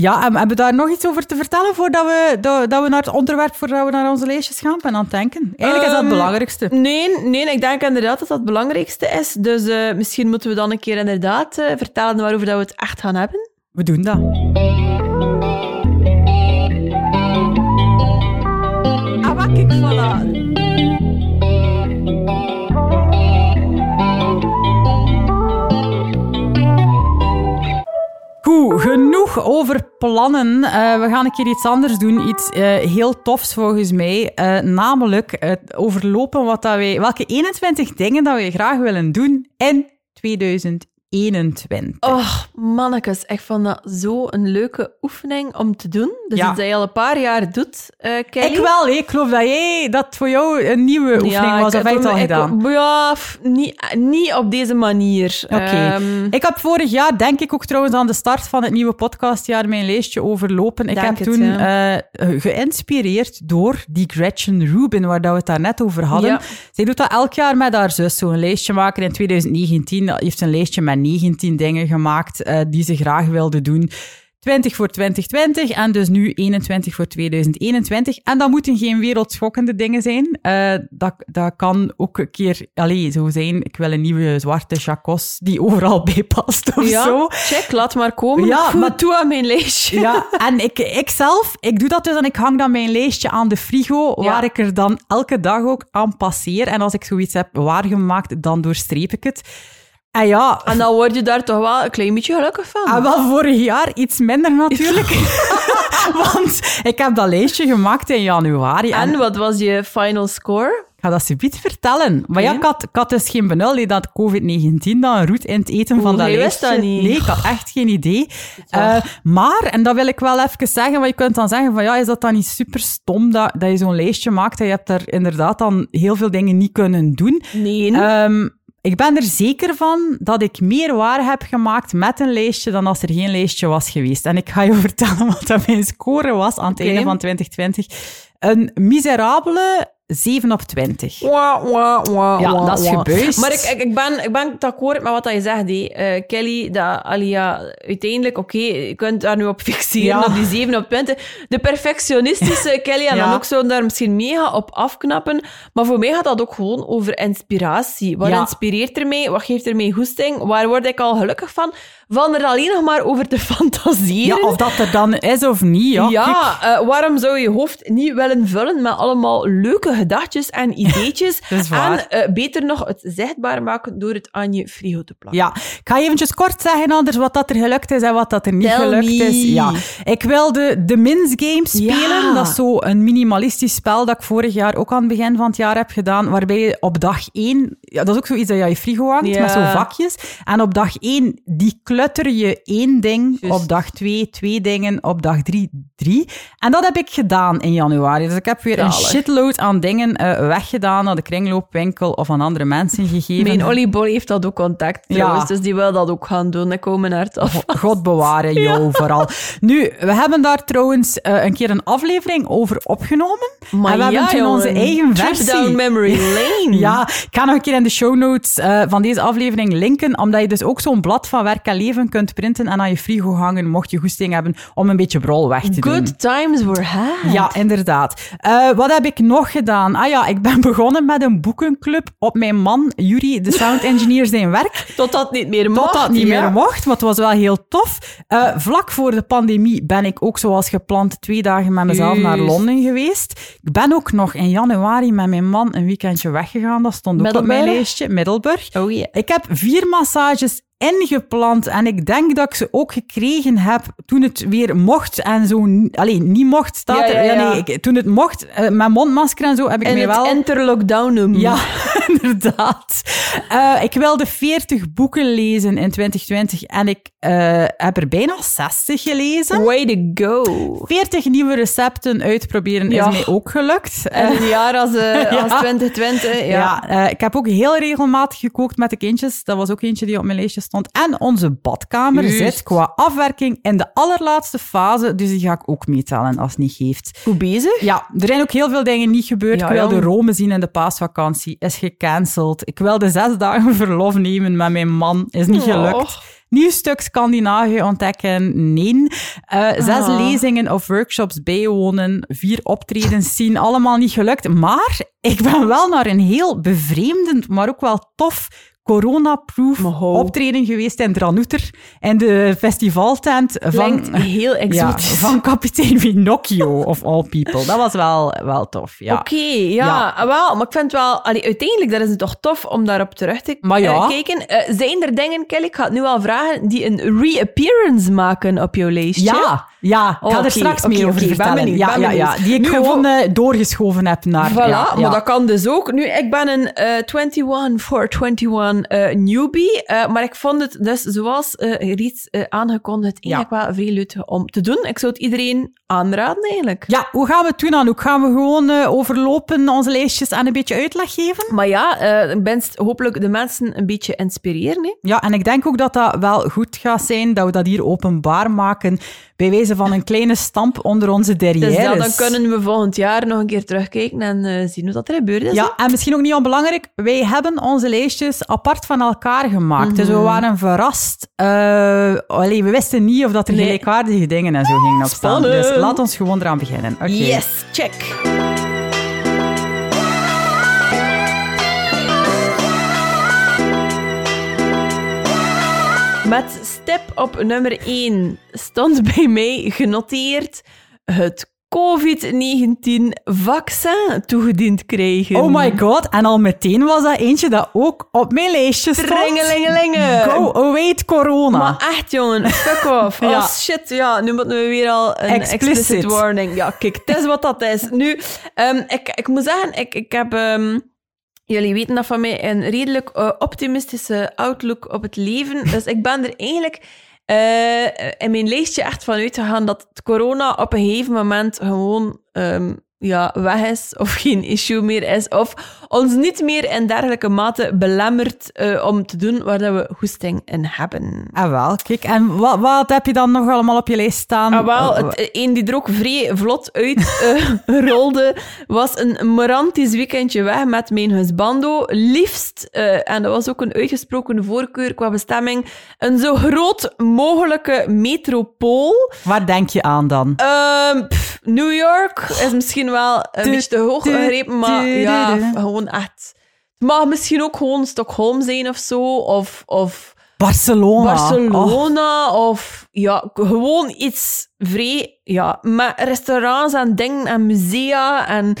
ja, en, hebben we daar nog iets over te vertellen voordat we, dat, dat, we naar het onderwerp, voordat we naar onze leesjes gaan? Ben aan het denken. Eigenlijk is dat het ehm, belangrijkste. Nee, nee, ik denk inderdaad dat dat het belangrijkste is. Dus eh, misschien moeten we dan een keer inderdaad eh, vertellen waarover dat we het echt gaan hebben. We doen dat. Ah, ik voilà. Genoeg over plannen. Eh, we gaan een keer iets anders doen. Iets eh, heel tofs volgens mij. Eh, namelijk het overlopen wat dat wij, welke 21 dingen dat we graag willen doen in 2021. 21. Oh, mannekes, ik vond dat zo een leuke oefening om te doen. Dus Ja. dat je al een paar jaar doet, eh Kelly. Ik wel, ik geloof dat jij dat voor jou een nieuwe oefening was, of heb je het al ik- gedaan? Ja, niet, niet op deze manier. Oké. Ehm, ik heb vorig jaar, denk ik ook trouwens aan de start van het nieuwe podcastjaar, mijn lijstje overlopen. Ik heb het, toen ja. eh, geïnspireerd door die Gretchen Rubin, waar dat we het daar net over hadden. Ja. Zij doet dat elk jaar met haar zus, zo'n lijstje maken. In 2019 heeft ze een lijstje met 19 dingen gemaakt eh, die ze graag wilde doen. 20 voor 2020 en dus nu 21 voor 2021. En dat moeten geen wereldschokkende dingen zijn. Eh, dat, dat kan ook een keer allez, zo zijn. Ik wil een nieuwe zwarte chacos die overal bij past of ja, zo. check, laat maar komen. Ja, Goed maar- toe aan mijn lijstje. Ja, en ik, ik zelf, ik doe dat dus en ik hang dan mijn lijstje aan de frigo, Ja. waar ik er dan elke dag ook aan passeer. En als ik zoiets heb waargemaakt, dan doorstreep ik het. En ja, En dan word je daar toch wel een klein beetje gelukkig van. Ah, wel vorig jaar iets minder natuurlijk. Want ik heb dat lijstje gemaakt in januari. En, En wat was je final score? ik ga dat subiet vertellen. Maar ja, ik had, ik had dus geen benul dat COVID-19 dan een route in het eten van dat jij wist lijstje... dat niet. Nee, ik had echt geen idee. Eh, maar, en dat wil ik wel even zeggen, want je kunt dan zeggen van ja, is dat dan niet super stom dat, dat je zo'n lijstje maakt en je hebt daar inderdaad dan heel veel dingen niet kunnen doen. Nee. Ehm, ik ben er zeker van dat ik meer waar heb gemaakt met een lijstje dan als er geen lijstje was geweest. En ik ga je vertellen wat dat mijn score was aan het einde van 2020. Een miserabele 7 op 20. Wah, wah, wah, Ja, dat is gebeurd. Maar ik, ik, ik ben, ik ben het akkoord met wat je zegt, hé. Eh, Kelly. Dat, ja, uiteindelijk, oké, je kunt daar nu op fixeren, Ja. op die 7 op 20. De perfectionistische Kelly, en dan ook zo daar misschien mega op afknappen. Maar voor mij gaat dat ook gewoon over inspiratie. Wat inspireert er mij? Wat geeft er mij goesting? Waar word ik al gelukkig van? Van er alleen nog maar over te fantaseren. Ja, of dat er dan is of niet. Ja, eh, waarom zou je je hoofd niet willen vullen met allemaal leuke gedachtjes en ideetjes? En eh, beter nog, het zichtbaar maken door het aan je frigo te plakken. Ja, ik ga eventjes kort zeggen anders wat dat er gelukt is en wat dat er niet Tell gelukt me. is. Ja, ik wilde de Mins Game spelen. Ja. Dat is zo een minimalistisch spel dat ik vorig jaar ook aan het begin van het jaar heb gedaan, waarbij je op dag één, ja, dat is ook zoiets dat je aan je frigo hangt, Ja. met zo'n vakjes. En op dag één, die clutter je één ding, op dag twee, twee dingen, op dag drie, drie. En dat heb ik gedaan in januari. Dus ik heb weer een shitload aan dingen eh, weggedaan naar de kringloopwinkel of aan andere mensen gegeven. Mijn oliebolly heeft dat ook contact Ja. trouwens, dus die wil dat ook gaan doen. Ik kom mijn hart af. God bewaren jou vooral. Nu, we hebben daar trouwens eh, een keer een aflevering over opgenomen. Maar en we hebben ja, toen onze eigen versie. down memory lane. Ja, ik ga nog een keer in de show notes eh, van deze aflevering linken, omdat je dus ook zo'n blad van werk en leven kunt printen en aan je frigo hangen, mocht je goesting hebben om een beetje brol weg te doen. Good times were had. Ja, inderdaad. Wat heb ik nog gedaan? Ah ja, ik ben begonnen met een boekenclub op mijn man, Yuri, de sound engineer, zijn werk. Tot dat niet meer mocht. Tot dat niet ja. meer mocht, het was wel heel tof. Eh, vlak voor de pandemie ben ik ook zoals gepland twee dagen met mezelf naar. Londen geweest. Ik ben ook nog in januari met mijn man een weekendje weggegaan. Dat stond ook op mijn lijstje. Middelburg. Oh ja. Ik heb vier massages ingepland en ik denk dat ik ze ook gekregen heb toen het weer mocht en zo... Alleen, niet mocht, staat er. ja, ja. nee, ik- toen het mocht, eh, met mondmasker en zo, heb ik En mij het wel... interlockdownum. Ja, inderdaad. Eh, ik wilde 40 boeken lezen in 2020 en ik eh, heb er bijna 60 gelezen. Way to go. 40 nieuwe recepten uitproberen is mij ook gelukt. En een jaar als, als 2020, ja. Ja, ik heb ook heel regelmatig gekookt met de kindjes. Dat was ook eentje die op mijn lijstje stond. En onze badkamer Juist. zit qua afwerking in de allerlaatste fase, dus die ga ik ook meetellen als het niet geeft. Goed bezig. Ja, er zijn ook heel veel dingen niet gebeurd. Ja, ik wilde jong. Rome zien in de paasvakantie. Is gecanceld. Ik wilde zes dagen verlof nemen met mijn man. Is niet Oh. gelukt. Nieuw stuk Scandinavië ontdekken? Nee. Eh, zes Ah. lezingen of workshops bijwonen. Vier optredens zien. Allemaal niet gelukt. Maar ik ben wel naar een heel bevreemdend, maar ook wel tof corona-proof optreden geweest in Dranouter. En de festivaltent van, heel ja, exotisch. van kapitein Pinocchio, of all people. Dat was wel, wel tof, ja. Oké, ja, ah, wel, maar ik vind wel... Allee, uiteindelijk, dat is het toch tof om daarop terug te Maar ja. eh, kijken. Eh, zijn er dingen, Kelly, ik ga het nu al vragen, die een reappearance maken op jouw lijstje? Ja, ja, ik ga Oké, er straks meer over ben vertellen. benieuwd, ja, ben ja, ja, benieuwd. die ik Nu, gewoon eh, doorgeschoven heb naar... Voilà, ja, maar dat kan dus ook. Nu, ik ben een eh 21 for 21 eh, newbie, eh, maar ik vond het dus, zoals eh eh, aangekondigd, eigenlijk wel veel leuk om te doen. Ik zou het iedereen aanraden, eigenlijk. Ja, hoe gaan we het doen, Anouk? Gaan we gewoon overlopen onze lijstjes en een beetje uitleg geven? Maar ja, eh best hopelijk de mensen een beetje inspireren. Hè? Ja, en ik denk ook dat dat wel goed gaat zijn, dat we dat hier openbaar maken, bij wijze van een kleine stamp onder onze Dus derrières. ja, dan kunnen we volgend jaar nog een keer terugkijken en eh, zien hoe dat er gebeurd is. Ja, en misschien ook niet onbelangrijk, wij hebben onze lijstjes apart van elkaar gemaakt. Dus we Mhm. waren verrast. Allee, we wisten niet of dat er Nee. gelijkwaardige dingen en zo gingen opstaan. Dus laat ons gewoon eraan beginnen. Oké. Yes, check. Met stip op nummer 1 stond bij mij genoteerd het COVID-19-vaccin toegediend krijgen. Oh my god, en al meteen was dat eentje dat ook op mijn lijstje stond. Ringelingelingen. Go away corona. Maar echt, jongen, fuck off. Ja. Oh shit, ja, nu moeten we weer al een Explicit. explicit, warning. Ja, kijk, het is wat dat is. Nu, ehm, ik, ik moet zeggen, ik, ik heb... ehm, jullie weten dat van mij, een redelijk eh, optimistische outlook op het leven. Dus ik ben er eigenlijk eh, in mijn lijstje echt van uitgegaan dat corona op een gegeven moment gewoon... ehm, ja, weg is of geen issue meer is, of ons niet meer in dergelijke mate belemmert eh, om te doen waar dat we goesting in hebben. Ah, wel, kijk. En wat, wat heb je dan nog allemaal op je lijst staan? Ah, wel, Eh, het, een die er ook vrij vlot uit eh, rolde, was een morantisch weekendje weg met mijn husbando. Liefst, eh, en dat was ook een uitgesproken voorkeur qua bestemming, een zo groot mogelijke metropool. Waar denk je aan dan? Ehm, pff, New York is misschien wel een Du- beetje te hoog gegrepen, maar ja, gewoon echt... Het mag misschien ook gewoon Stockholm zijn of zo, of... of Barcelona. Oh, Barcelona of ja, gewoon iets vrij, ja, met restaurants en dingen en musea en,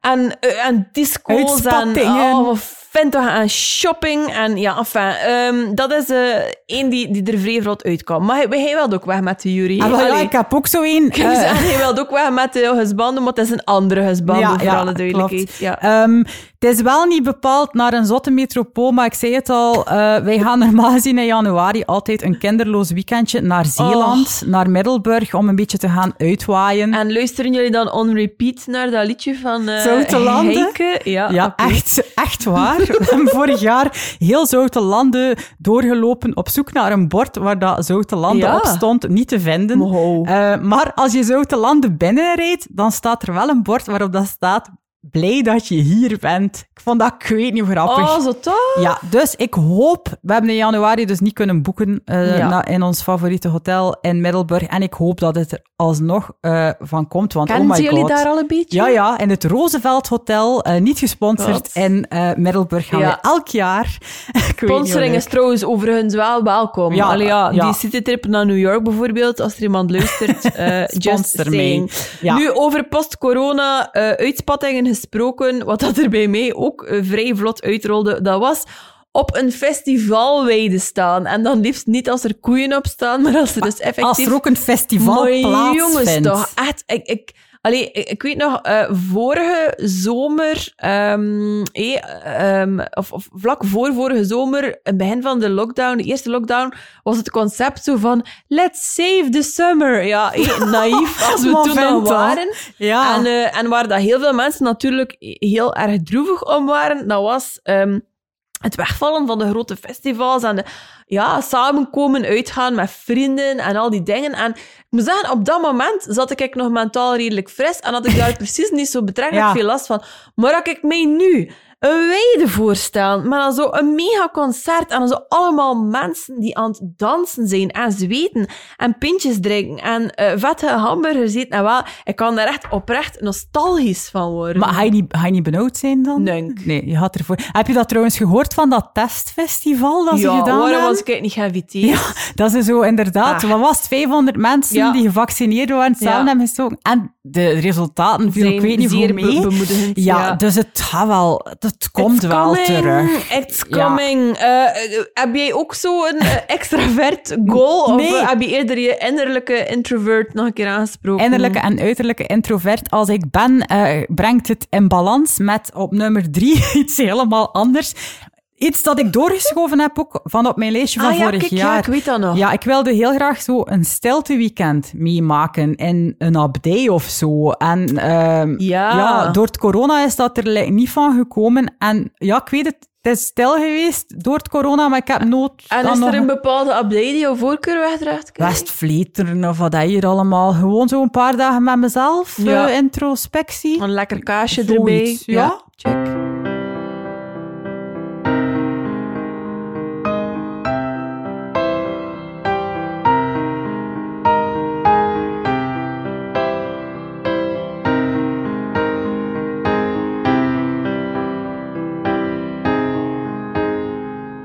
en, eh, en disco's en oh, vind toch en shopping en ja, enfin, ehm, dat is eh één die, die er vrij vlot uitkwam. Maar hij, hij wilde ook weg met de jury. Ah, ja, Allee, ik heb ook zo een. ik eh, zeg, hij wilde ook weg met de husbanden, maar het is een andere husband, voor alle duidelijkheid. klopt. Ja. Ehm, het is wel niet bepaald naar een zotte metropool, maar ik zei het al, eh, wij gaan normaal gezien in januari altijd een kinderloos weekendje naar Zeeland, naar Middelburg, om een beetje te gaan uitwaaien. En luisteren jullie dan on repeat naar dat liedje van eh Zoute Landen? Heike? Ja, Ja, echt, echt waar. We hebben vorig jaar heel Zoute Landen doorgelopen op zoek naar een bord waar dat Zoute Landen Ja. op stond, niet te vinden. Eh, maar als je Zoute Landen binnenrijdt, dan staat er wel een bord waarop dat staat blij dat je hier bent. Ik vond dat, ik weet niet, grappig. Oh, zo toch? Ja, dus ik hoop, we hebben in januari dus niet kunnen boeken eh, Ja. na- in ons favoriete hotel in Middelburg. En ik hoop dat het er alsnog eh, van komt, want oh Kennen my jullie god. daar al een beetje? Ja, ja, in het Roosevelt Hotel, eh, niet gesponsord, in Middelburg gaan Ja. we elk jaar. Sponsoring is trouwens overigens wel welkom. Ja, Allee, ja, ja. Die citytrip naar New York bijvoorbeeld, als er iemand luistert, just saying. Ja. Nu, over post-corona uitspattingen gesproken, wat dat er bij mij ook eh, vrij vlot uitrolde, dat was op een festivalweide staan. En dan liefst niet als er koeien op staan, maar als er dus effectief... Als er ook een festival Maar plaatsvindt. jongens, toch echt. Ik, ik, allee, ik, weet nog, eh, vorige zomer, ehm, eh, ehm, of, of vlak voor vorige zomer, het begin van de lockdown, de eerste lockdown, was het concept zo van let's save the summer. Ja, naïef als we toen toch? waren. Ja. En, eh, en waar dat heel veel mensen natuurlijk heel erg droevig om waren, dat was ehm, het wegvallen van de grote festivals en de, ja, samenkomen, uitgaan met vrienden en al die dingen. En ik moet zeggen, op dat moment zat ik nog mentaal redelijk fris en had ik daar precies niet zo betrekkelijk Ja. veel last van. Maar als ik mij nu een weide voorstellen. Maar dan zo een mega concert en dan zo allemaal mensen die aan het dansen zijn en zweten en pintjes drinken en eh, vette hamburgers eten. En wel, ik kan daar echt oprecht nostalgisch van worden. Maar ga je niet, ga je niet benauwd zijn dan? Nee. Nee, je gaat ervoor. Heb je dat trouwens gehoord van dat testfestival dat ze ja, gedaan waarom hebben? was ik niet geïnviteerd? Ja, dat is zo inderdaad. Ah. Wat was het? 500 mensen Ja. die gevaccineerd waren samen Ja. hebben gestoken. En de resultaten vielen ik weet niet hoe mee. be- ja, ja. dus het gaat wel, het komt It's wel coming, terug. It's coming. Eh, eh, heb jij ook zo een eh, extravert goal? Nee. Of heb je eerder je innerlijke introvert nog een keer aangesproken? Innerlijke en uiterlijke introvert als ik ben, brengt het in balans met op nummer drie iets helemaal anders. Iets dat ik doorgeschoven heb ook van op mijn lijstje van Ah ja, vorig kijk, ja, jaar. ik weet dat nog. Ja, ik wilde heel graag zo een stilteweekend meemaken in een abdij of zo. En ehm, Ja. door het corona is dat er niet van gekomen. En ja, ik weet het, het is stil geweest door het corona, maar ik heb nood En is er nog een bepaalde abdij die jouw voorkeur wegdraagt? Westvleteren of wat dat hier allemaal. Gewoon zo een paar dagen met mezelf, Ja. eh, introspectie. Een lekker kaasje Zoiets, erbij. ja. check.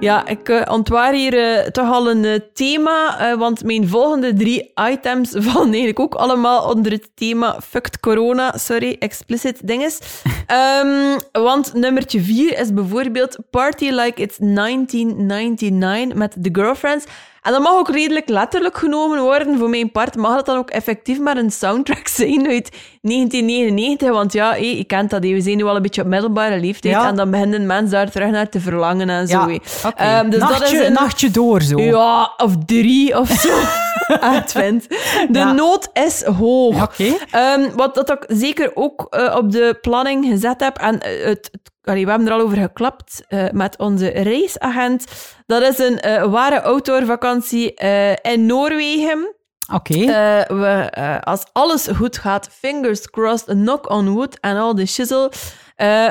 Ja, ik eh, ontwaar hier eh, toch al een eh, thema, want mijn volgende drie items vallen eigenlijk ook allemaal onder het thema fucked corona. Sorry, explicit dinges. Ehm, want nummertje vier is bijvoorbeeld Party Like It's 1999 met The Girlfriends. En dat mag ook redelijk letterlijk genomen worden. Voor mijn part mag dat dan ook effectief maar een soundtrack zijn uit 1999. Want ja, hé, je kent dat, hé, we zijn nu al een beetje op middelbare leeftijd. Ja. En dan beginnen mensen daar terug naar te verlangen en zo. Ja, oké. Ehm, dus nachtje, dat is een... nachtje door zo. Ja, of drie of zo. Advent. De Ja. nood is hoog. Ehm, wat dat ik zeker ook eh, op de planning gezet heb, en eh, het, het- allee, we hebben er al over geklapt eh, met onze reisagent, dat is een eh, ware outdoorvakantie eh, in Noorwegen. Oké. Als alles goed gaat, fingers crossed, knock on wood en al de shizzle,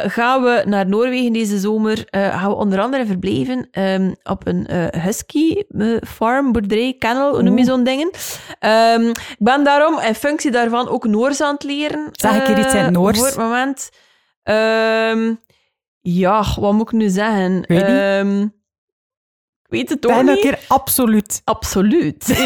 gaan we naar Noorwegen deze zomer. gaan we onder andere verblijven ehm, op een husky farm, boerderij, kennel, hoe noem je zo'n dingen. Ehm, ik ben daarom in functie daarvan ook Noors aan het leren. Zeg een keer iets in het Noors. Voor het moment. Ehm, ja, wat moet ik nu zeggen? weet. Ehm, ik weet het ook Ben een niet. keer absoluut. Absoluut.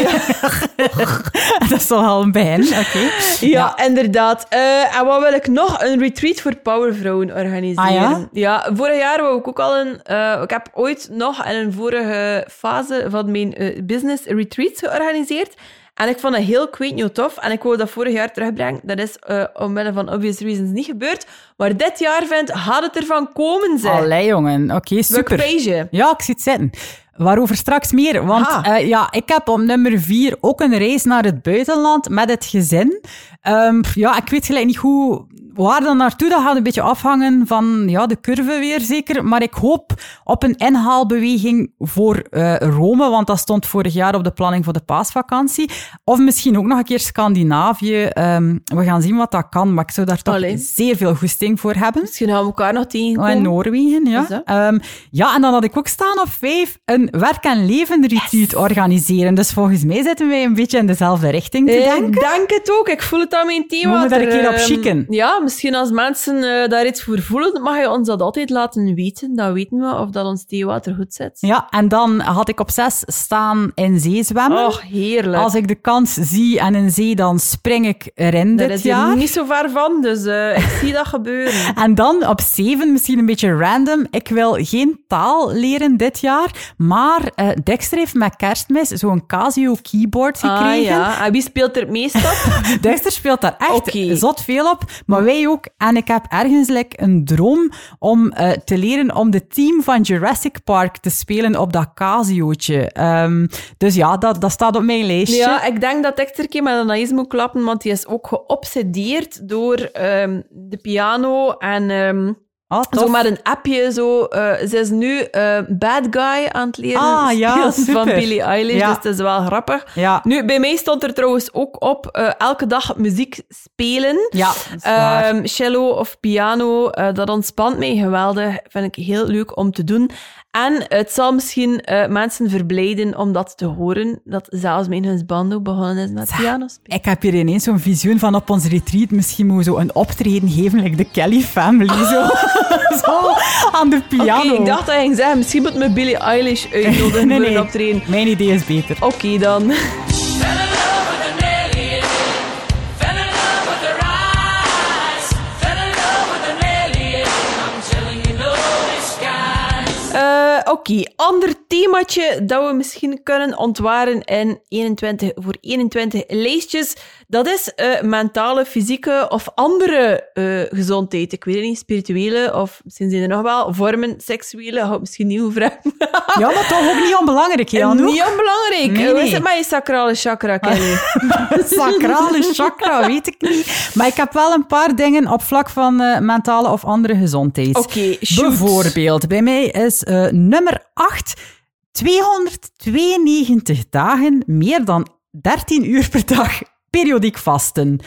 dat is toch al een. Oké. Ja, inderdaad. Eh, en wat wil ik nog? Een retreat voor powervrouwen organiseren. Ah, ja? vorig jaar wou ik ook al een... eh, ik heb ooit nog in een vorige fase van mijn eh, business retreats georganiseerd. En ik vond het heel quaint new tof. En ik wou dat vorig jaar terugbrengen. Dat is eh omwille van obvious reasons niet gebeurd. Maar dit jaar vindt, gaat het ervan komen, zeg. Allee, jongen. Oké, super. Super. Ja, ik zie het zitten. Waarover straks meer. Want Aha. eh, ja, ik heb op nummer vier ook een reis naar het buitenland met het gezin. Ehm, ja, ik weet gelijk niet hoe, waar dan naartoe. Dat gaat een beetje afhangen van ja, de curve weer zeker. Maar ik hoop op een inhaalbeweging voor eh, Rome, want dat stond vorig jaar op de planning voor de paasvakantie. Of misschien ook nog een keer Scandinavië. Ehm, we gaan zien wat dat kan, maar ik zou daar toch Allee. zeer veel goesting voor hebben. Misschien gaan we elkaar nog Oh, tegenkomen. in Noorwegen, ja. Ehm, ja, en dan had ik ook staan op vijf een werk- en leven retreat organiseren. Dus volgens mij zitten wij een beetje in dezelfde richting te Eh, denken. Ik denk het ook. Ik voel het aan mijn thema. Moeten we daar een keer op ehm, chicken? Ja, misschien als mensen eh, daar iets voor voelen, mag je ons dat altijd laten weten. Dan weten we of dat ons theewater goed zit. Ja, en dan had ik op zes staan in zee zwemmen. Och, heerlijk. Als ik de kans zie en in zee, dan spring ik erin Daar dit is jaar. niet zo ver van, dus eh, ik zie dat gebeuren. En dan op zeven, misschien een beetje random. Ik wil geen taal leren dit jaar, maar eh Dexter heeft met kerstmis zo'n Casio keyboard gekregen. Ah ja, en wie speelt er het meest op? Dexter speelt daar echt zot veel op, maar wij ook. En ik heb ergens een droom om eh, te leren om de team van Jurassic Park te spelen op dat Casiootje. Ehm, dus ja, dat, dat staat op mijn lijstje. Ja, ik denk dat ik er een keer met Anaïs moet klappen, want die is ook geobsedeerd door ehm, de piano en... ehm, Tof. Zo met een appje. Zo. eh, ze is nu eh, bad guy aan het leren Ah, ja, van Billie Eilish. Ja. Dus het is wel grappig. Ja. Nu, bij mij stond er trouwens ook op eh, elke dag muziek spelen. Ja. Ehm, cello of piano, dat ontspant mij geweldig. Vind ik heel leuk om te doen. En het zal misschien eh, mensen verblijden om dat te horen, dat zelfs mijn ook begonnen is met piano spelen. Ik heb hier ineens zo'n visioen van op ons retreat. Misschien moeten we zo een optreden geven, like de Kelly Family. Zo, zo aan de piano. Ik dacht dat je ging zeggen, misschien moet me Billie Eilish uitnodigen nee, voor nee. een optreden. Mijn idee is beter. Oké dan. Eh, Oké, ander themaatje dat we misschien kunnen ontwaren in 21 voor 21 lijstjes. Dat is eh, mentale, fysieke of andere eh, gezondheid. Ik weet het niet, spirituele of misschien zijn er nog wel vormen, seksuele. Hou misschien niet over hebben. Ja, maar toch ook niet onbelangrijk, Jan. Niet onbelangrijk. Nee, Hoe is het met je sacrale chakra, Kelly? Sacrale chakra, weet ik niet. Maar ik heb wel een paar dingen op vlak van eh, mentale of andere gezondheid. Oké, shoot. Bijvoorbeeld, bij mij is nummer 8 292 dagen, meer dan 13 uur per dag, periodiek vasten.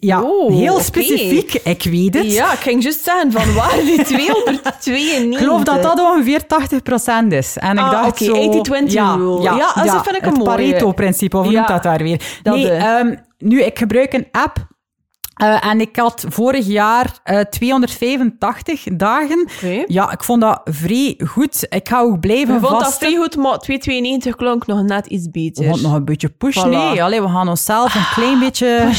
Ja, Oh, heel specifiek, ik weet het. Ja, ik ging juist zeggen, van waar die 292? Ik geloof dat dat ongeveer 80% is. En ik Ah, dacht oké, zo... 80-20 rule. Ja, dat vind ik een het mooie. Pareto-principe, of hoe Ja, noemt dat daar weer? dat, nee, eh. ehm, nu, ik gebruik een app... eh, en ik had vorig jaar eh, 285 dagen. Oké. Ja, ik vond dat vrij goed. Ik ga ook blijven Ik vond dat vasten. vrij goed, maar 292 klonk nog net iets beter. Gaan nog een beetje. Voilà. Nee, allee, we gaan onszelf een klein beetje...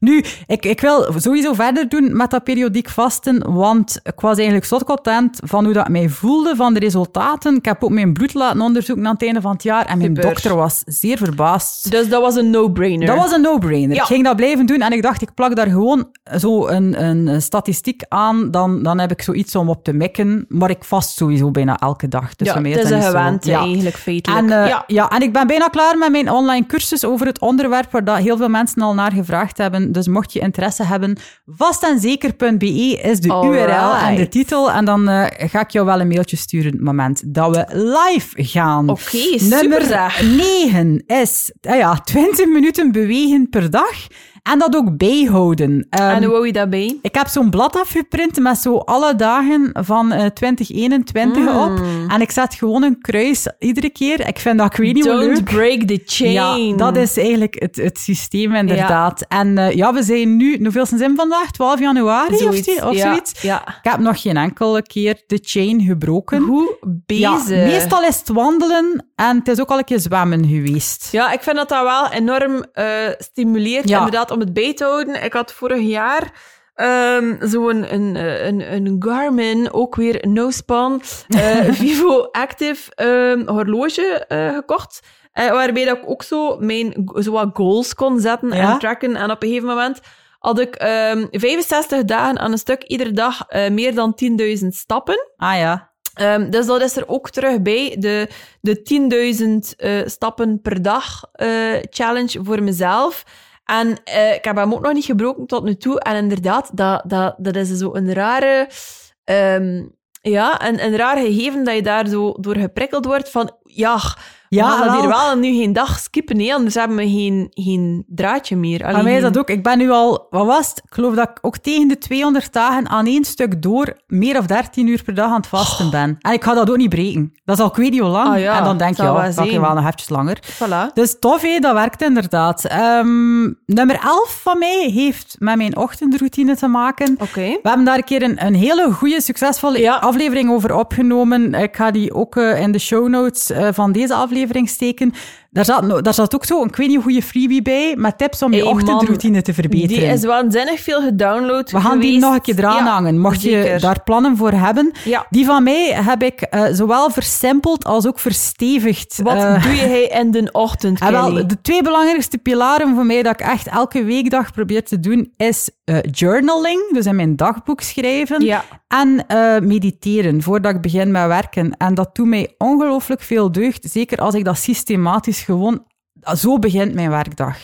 Nu, ik, ik wil sowieso verder doen met dat periodiek vasten, want ik was eigenlijk zo content van hoe dat mij voelde, van de resultaten. Ik heb ook mijn bloed laten onderzoeken aan het einde van het jaar en mijn Super. dokter was zeer verbaasd. Dus dat was een no-brainer. Dat was een no-brainer. Ja. Ik ging dat blijven doen en ik dacht, ik plak daar gewoon zo een, een statistiek aan, dan, dan heb ik zoiets om op te mikken. Maar ik vast sowieso bijna elke dag. Dus ja, het is een Ja. eigenlijk, feitelijk. En, eh, ja. ja. en ik ben bijna klaar met mijn online cursus over het onderwerp waar dat heel veel mensen al naar gevraagd hebben. Dus mocht je interesse hebben, vastenzeker.be is de. URL en de titel. En dan eh, ga ik jou wel een mailtje sturen het moment dat we live gaan. Oké, Nummer zeg. 9 is ah ja, 20 minuten bewegen per dag. En dat ook bijhouden. Ehm, en hoe wou je daarbij? ik heb zo'n blad afgeprint met zo alle dagen van eh, 2021 Mm. op. En ik zet gewoon een kruis iedere keer. Ik vind dat, ik weet niet Don't leuk. break the chain. Ja, dat is eigenlijk het, het systeem inderdaad. En eh, ja, we zijn nu, hoeveel zijn we vandaag? 12 januari zoiets. of, of ja, zoiets? Ja. Ik heb nog geen enkele keer de chain gebroken. Hoe Ja, bezig. meestal is het wandelen en het is ook al een keer zwemmen geweest. Ja, ik vind dat dat wel enorm eh, stimuleert, Ja. inderdaad, om het bij te houden. Ik had vorig jaar ehm zo'n een, een, een, een Garmin, ook weer no-span, eh, Vivo Active ehm, horloge eh, gekocht. Eh, waarbij dat ik ook zo mijn zo wat goals kon zetten Ja. en tracken. En op een gegeven moment had ik ehm 65 dagen aan een stuk, iedere dag eh, meer dan 10.000 stappen. Ah ja. Ehm, dus dat is er ook terug bij, de, de 10.000 eh, stappen per dag eh, challenge voor mezelf. En eh, ik heb hem ook nog niet gebroken tot nu toe. En inderdaad, dat, dat, dat is zo een rare... ehm, ja, een, een raar gegeven dat je daar zo door geprikkeld wordt van... Ja, we Ja, gaan dat hier wel. nu geen dag skippen, nee, anders hebben we geen, geen draadje meer. Bij mij is Alleen- dat ook. Ik ben nu al, wat was het? Ik geloof dat ik ook tegen de 200 dagen aan één stuk door meer of 13 uur per dag aan het vasten ben. En ik ga dat ook niet breken. Dat is al ik weet niet hoe lang. Ah ja, en dan denk je, ja, dat zijn. wel nog eventjes langer. Voilà. Dus tof, hé, dat werkt inderdaad. Ehm, nummer 11 van mij heeft met mijn ochtendroutine te maken. Oké. We hebben daar een keer een, een hele goede, succesvolle Ja. aflevering over opgenomen. Ik ga die ook eh, in de show notes eh, van deze aflevering steken. Daar zat, daar zat ook zo een ik weet niet goede freebie bij, met tips om je Hey, ochtendroutine te verbeteren. Die is waanzinnig veel gedownload We gaan die nog een keer eraan Ja, hangen, mocht je daar plannen voor hebben. Ja. Die van mij heb ik eh, zowel versimpeld als ook verstevigd. Wat eh, doe je in de ochtend, Ah, wel, de twee belangrijkste pilaren voor mij dat ik echt elke weekdag probeer te doen, is eh, journaling, dus in mijn dagboek schrijven, Ja. en mediteren voordat ik begin met werken. En dat doet mij ongelooflijk veel deugd, zeker als ik dat systematisch gewoon... Zo begint mijn werkdag.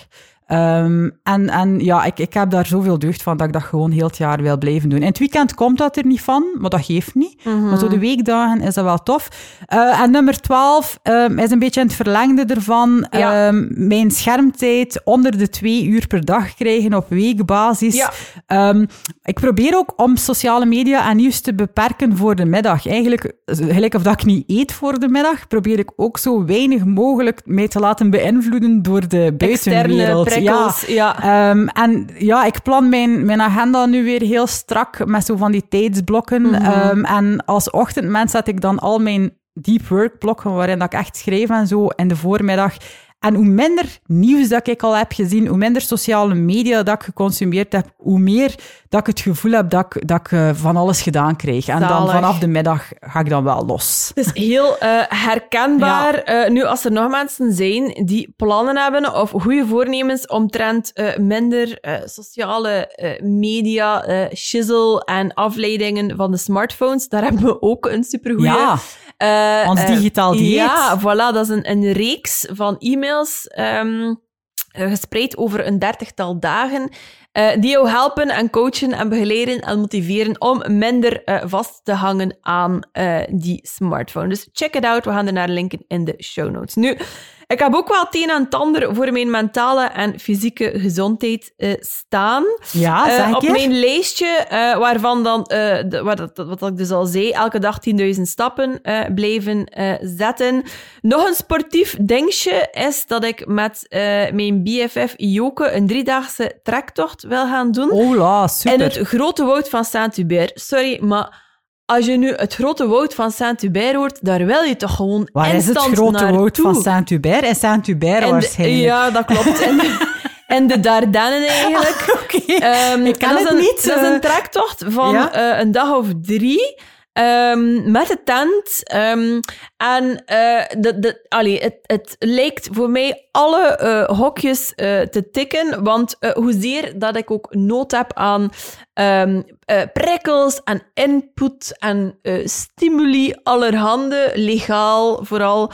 Ehm, en, en ja, ik, ik heb daar zoveel deugd van dat ik dat gewoon heel het jaar wil blijven doen. In het weekend komt dat er niet van, maar dat geeft niet. Maar zo de weekdagen is dat wel tof. Eh, en nummer 12 ehm, is een beetje in het verlengde ervan. Ja. Ehm, mijn schermtijd onder de twee uur per dag krijgen op weekbasis. Ja. Ik probeer ook om sociale media en nieuws te beperken voor de middag. Eigenlijk, gelijk of dat ik niet eet voor de middag, probeer ik ook zo weinig mogelijk mij te laten beïnvloeden door de Externe buitenwereld. Prikkels, ja. Ehm, en ja, ik plan mijn, mijn agenda nu weer heel strak met zo van die tijdsblokken. Mhm. Ehm, en als ochtendmens zet ik dan al mijn deep work blokken waarin dat ik echt schrijf en zo in de voormiddag. En hoe minder nieuws dat ik al heb gezien, hoe minder sociale media dat ik geconsumeerd heb, hoe meer dat ik het gevoel heb dat ik, dat ik eh, van alles gedaan krijg. En dan vanaf de middag ga ik dan wel los. Het is heel eh, herkenbaar. Eh, nu, als er nog mensen zijn die plannen hebben of goede voornemens omtrent minder sociale media, shizzle en afleidingen van de smartphones, daar hebben we ook een supergoeie... Ja, eh, ons eh, digitaal dieet. Ja, voilà, dat is een, een reeks van e-mails ehm, eh, gespreid over een dertigtal dagen. die jou helpen en coachen en begeleiden en motiveren om minder vast te hangen aan die smartphone. Dus check it out. We gaan er naar linken in de show notes. Nu, ik heb ook wel het een en het ander voor mijn mentale en fysieke gezondheid eh, staan. ja Eh, zeg ik op je? mijn lijstje, eh, waarvan dan, de, wat, wat ik dus al zei, elke dag 10.000 stappen blijven zetten. Nog een sportief dingetje is dat ik met mijn BFF Joke een driedaagse trektocht wil gaan doen. Hola, super. in het grote woud van Saint-Hubert. Sorry, maar als je nu het grote woud van Saint-Hubert hoort, daar wil je toch gewoon Waar is het grote woud van Saint-Hubert? In Saint-Hubert En de- waarschijnlijk. Ja, dat klopt. En de, en de Dardannen eigenlijk. Oké. Ehm, Ik dat is het een, niet, Dat is eh. een trektocht van Ja? eh, een dag of drie. Ehm, met de tent. ehm, en eh, de, de, allee, het, het lijkt voor mij alle eh, hokjes eh, te tikken. Want hoezeer dat ik ook nood heb aan ehm, eh, prikkels en input en stimuli allerhande, legaal vooral.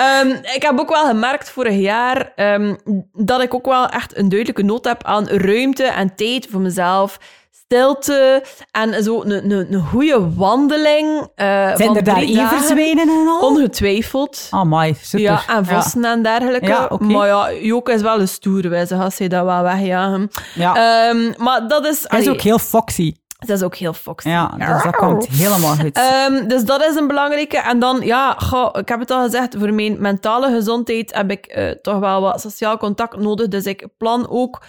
Ik heb ook wel gemerkt vorig jaar dat ik ook wel echt een duidelijke nood heb aan ruimte en tijd voor mezelf. Stilte en zo een, een, een goede wandeling. eh, Zijn van er daar everzwijnen en al? Ongetwijfeld. Amai, super. Ja, en vossen en dergelijke. Ja. Maar ja, Joke is wel een stoere wijze, als hij dat wel wegjagen. Ja. Ehm, maar dat is... Hij is ook heel foxy. dat is ook heel foxy. Ja, dus dat komt helemaal goed. Ehm, dus dat is een belangrijke. En dan, ja, goh, ik heb het al gezegd, voor mijn mentale gezondheid heb ik eh, toch wel wat sociaal contact nodig. Dus ik plan ook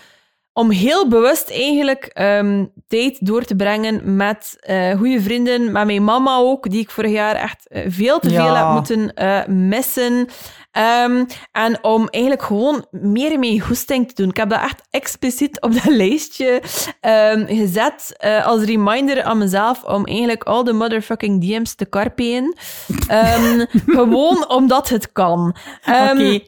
om heel bewust eigenlijk ehm, tijd door te brengen met eh goede vrienden, met mijn mama ook, die ik vorig jaar echt eh, veel te Ja. veel heb moeten eh, missen. Ehm, en om eigenlijk gewoon meer mee goesting te doen. Ik heb dat echt expliciet op dat lijstje ehm, gezet als reminder aan mezelf om eigenlijk al de motherfucking DM's te karpeen. Ehm, gewoon omdat het kan. Oké.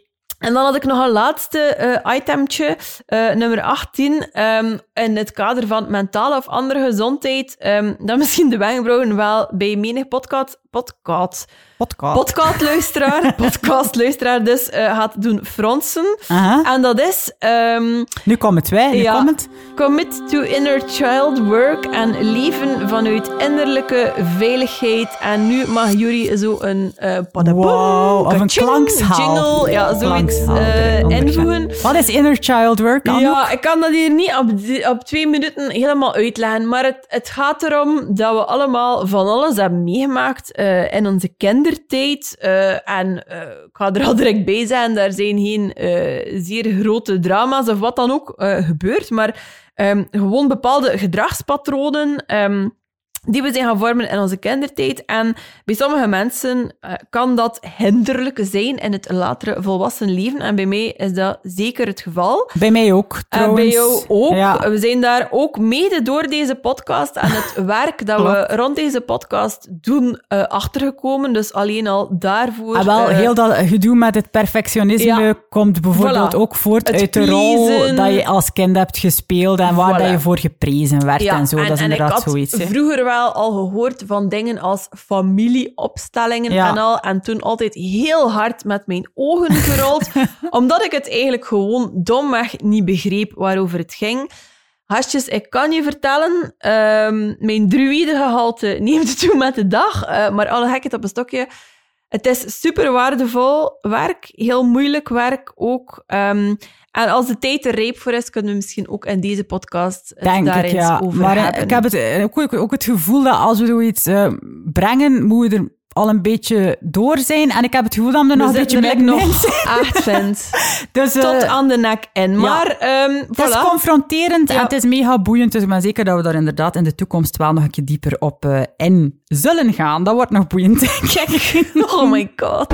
En dan had ik nog een laatste eh itemtje, eh, nummer 18, ehm, in het kader van mentale of andere gezondheid, ehm, dat misschien de wenkbrauwen wel bij menig podcast, podcast, Podcast. podcastluisteraar, podcastluisteraar dus, eh, gaat doen fronsen. Aha. En dat is ehm, Nu komt het wij, nu Ja. komt het. commit to inner child work en leven vanuit innerlijke veiligheid. En nu mag jullie zo een uh, Wow, of een klankschaal. jingle, ja, zoiets eh, invoegen. Wat is inner child work? Anouk? Ja, ik kan dat hier niet op, op twee minuten helemaal uitleggen, maar het, het gaat erom dat we allemaal van alles hebben meegemaakt eh, in onze kindertijd. eh, en eh, ik ga er al direct bij zijn, daar zijn geen zeer grote drama's of wat dan ook gebeurd, maar ehm, gewoon bepaalde gedragspatronen ehm, die we zijn gaan vormen in onze kindertijd. En bij sommige mensen eh, kan dat hinderlijk zijn in het latere volwassen leven. En bij mij is dat zeker het geval. Bij mij ook, En trouwens. bij jou ook. Ja. We zijn daar ook mede door deze podcast en het werk dat we rond deze podcast doen eh, achtergekomen. Dus alleen al daarvoor. Ah, wel, eh, heel dat gedoe met het perfectionisme Ja. komt bijvoorbeeld Voilà. ook voort Het uit de rol dat je als kind hebt gespeeld en waar Voilà. dat je voor geprezen werd ja, en zo. dat is inderdaad zoiets. vroeger wel al gehoord van dingen als familieopstellingen Ja. en al. En toen altijd heel hard met mijn ogen gerold, omdat ik het eigenlijk gewoon domweg niet begreep waarover het ging. Hastjes, ik kan je vertellen, ehm, mijn druïdegehalte neemt toe met de dag, eh, maar alle gekheid op een stokje. Het is super waardevol werk, heel moeilijk werk ook. Ehm, en als de tijd er rijp voor is, kunnen we misschien ook in deze podcast Denk daar ik, eens ja. over Maar eh, hebben. ik heb het, eh, ook, ook het gevoel dat als we zoiets eh, brengen, moeten we er al een beetje door zijn. En ik heb het gevoel dat we er nog een beetje er middenin nog vind. Dus, Tot aan de nek in. Maar, ehm Het is voilà. confronterend en Ja. het is mega boeiend. Dus ik ben zeker dat we daar inderdaad in de toekomst wel nog een keer dieper op eh, in zullen gaan. Dat wordt nog boeiend, denk ik. Oh my god.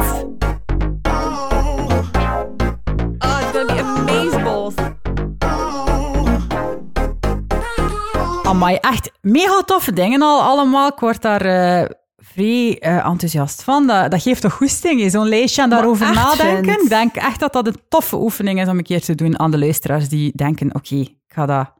Amai, echt mega toffe dingen al allemaal. Ik word daar eh, vrij eh, enthousiast van. Dat, dat geeft toch goesting, zo'n lijstje en daarover echt, nadenken. Ik denk echt dat dat een toffe oefening is om een keer te doen aan de luisteraars die denken, oké, ik ga dat...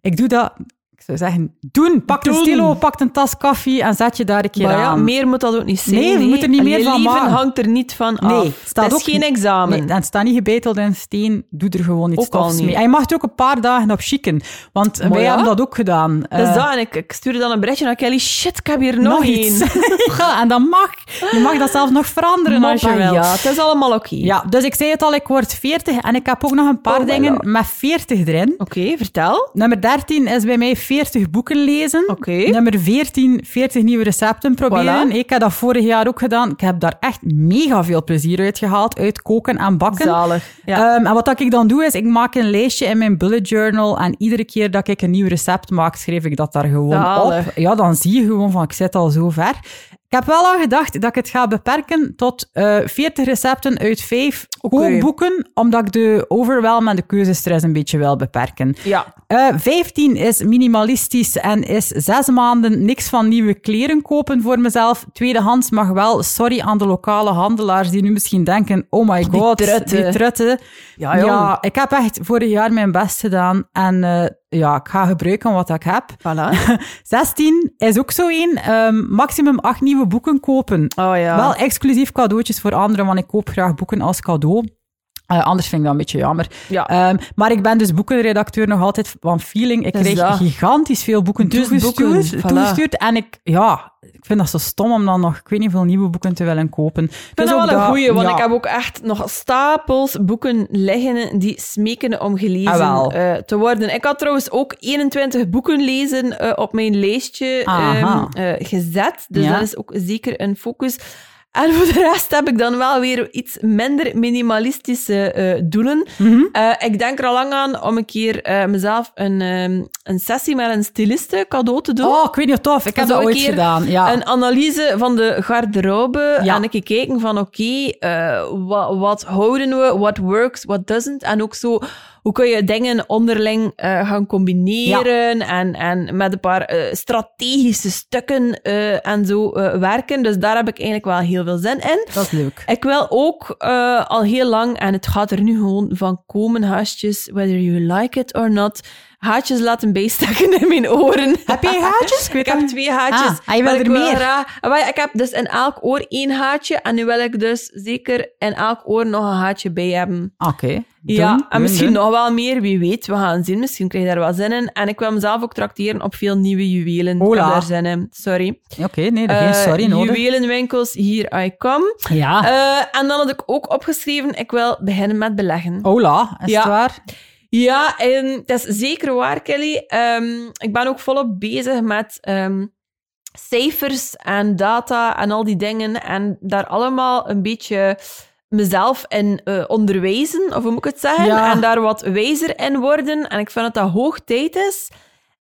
Ik doe dat... Ik zou zeggen, doen. Pak een stilo, pak een tas koffie en zet je daar een keer Maar ja, aan. meer moet dat ook niet zijn. Nee, we hè. moeten er niet En meer van maken. hangt er niet van af. Nee, het staat het is ook geen niet- examen. Nee, en staat niet gebeteld in steen. Doe er gewoon iets tofs niet. mee. En je mag het ook een paar dagen op chicken. Want wij ja? hebben dat ook gedaan. Dat is Eh, dat. En ik, ik stuurde dan een berichtje naar Kelly. Shit, ik heb hier nog, één. ja, en dat mag. Je mag dat zelfs nog veranderen als je Moppa, wil. Ja, het is allemaal oké. Ja, dus ik zei het al, ik word 40 en ik heb ook nog een paar Oh, dingen voilà. met 40 erin. Oké, vertel. Nummer 13 is bij mij 40 boeken lezen. Nummer 14, 40 nieuwe recepten proberen. Voilà. Ik heb dat vorig jaar ook gedaan. Ik heb daar echt mega veel plezier uit gehaald, uit koken en bakken. Zalig. Ja. Ehm, en wat ik dan doe, is ik maak een lijstje in mijn bullet journal en iedere keer dat ik een nieuw recept maak, schrijf ik dat daar gewoon Zalig. op. Ja, dan zie je gewoon van, ik zit al zo ver. Ik heb wel al gedacht dat ik het ga beperken tot eh 40 recepten uit 5 kookboeken, omdat ik de overwhelm en de keuzestress een beetje wil beperken. ja. Eh 15 is minimalistisch en is zes maanden niks van nieuwe kleren kopen voor mezelf. Tweedehands mag wel. Sorry aan de lokale handelaars die nu misschien denken, oh my Die god, trutten. die trutten. Ja. Ja, ik heb echt vorig jaar mijn best gedaan en eh, ja, ik ga gebruiken wat ik heb. Voilà. 16 is ook zo één. Ehm, maximum acht nieuwe boeken kopen. Oh ja. Wel exclusief cadeautjes voor anderen, want ik koop graag boeken als cadeau. Eh, anders vind ik dat een beetje jammer. Ja. Ehm, maar ik ben dus boekenredacteur nog altijd van Feeling. Ik krijg dat. gigantisch veel boeken Dus toegestuurd, boeken, voilà. toegestuurd. En ik, ja, ik vind dat zo stom om dan nog, ik weet niet hoeveel nieuwe boeken te willen kopen. Ik vind Dus dat wel een goeie, want ik heb ook echt nog stapels boeken liggen die smeken om gelezen Ah, eh, te worden. Ik had trouwens ook 21 boeken lezen eh, op mijn lijstje ehm, eh, gezet. Dus Ja. dat is ook zeker een focus. En voor de rest heb ik dan wel weer iets minder minimalistische eh, doelen. Mhm. Eh, ik denk er al lang aan om een keer eh, mezelf een, ehm, een sessie met een styliste cadeau te doen. Oh, ik weet niet tof. Ik heb dat ooit gedaan. Ja. Een analyse van de garderobe. Ja. En een keer kijken van, oké, eh, wat, wat houden we? What works, what doesn't? En ook zo, hoe kun je dingen onderling eh, gaan combineren? En, en met een paar eh, strategische stukken eh, en zo werken. Dus daar heb ik eigenlijk wel heel veel zin in. Dat is leuk. Ik wil ook al heel lang, en het gaat er nu gewoon van komen, haastjes, whether you like it or not, haatjes laten bijsteken in mijn oren. Heb jij haatjes? Ik heb twee haatjes. Ah, je wil er meer? graag- maar ik heb dus in elk oor één haatje, en nu wil ik dus zeker in elk oor nog een haatje bij hebben. Oké. Ja, en misschien nog wel meer, wie weet. We gaan zien, misschien krijg je daar wel zin in. En ik wil mezelf ook trakteren op veel nieuwe juwelen. Hola. daar zin in, sorry. Oké, nee, er geen Eh, sorry nodig. Juwelenwinkels, here I come. Ja. Eh, en dan had ik ook opgeschreven, ik wil beginnen met beleggen. Hola, is Ja. het waar? Ja, en dat is zeker waar, Kelly. Ehm, ik ben ook volop bezig met ehm, cijfers en data en al die dingen. En daar allemaal een beetje mezelf in eh, onderwijzen, of hoe moet ik het zeggen? Ja. En daar wat wijzer in worden. En ik vind dat dat hoog tijd is.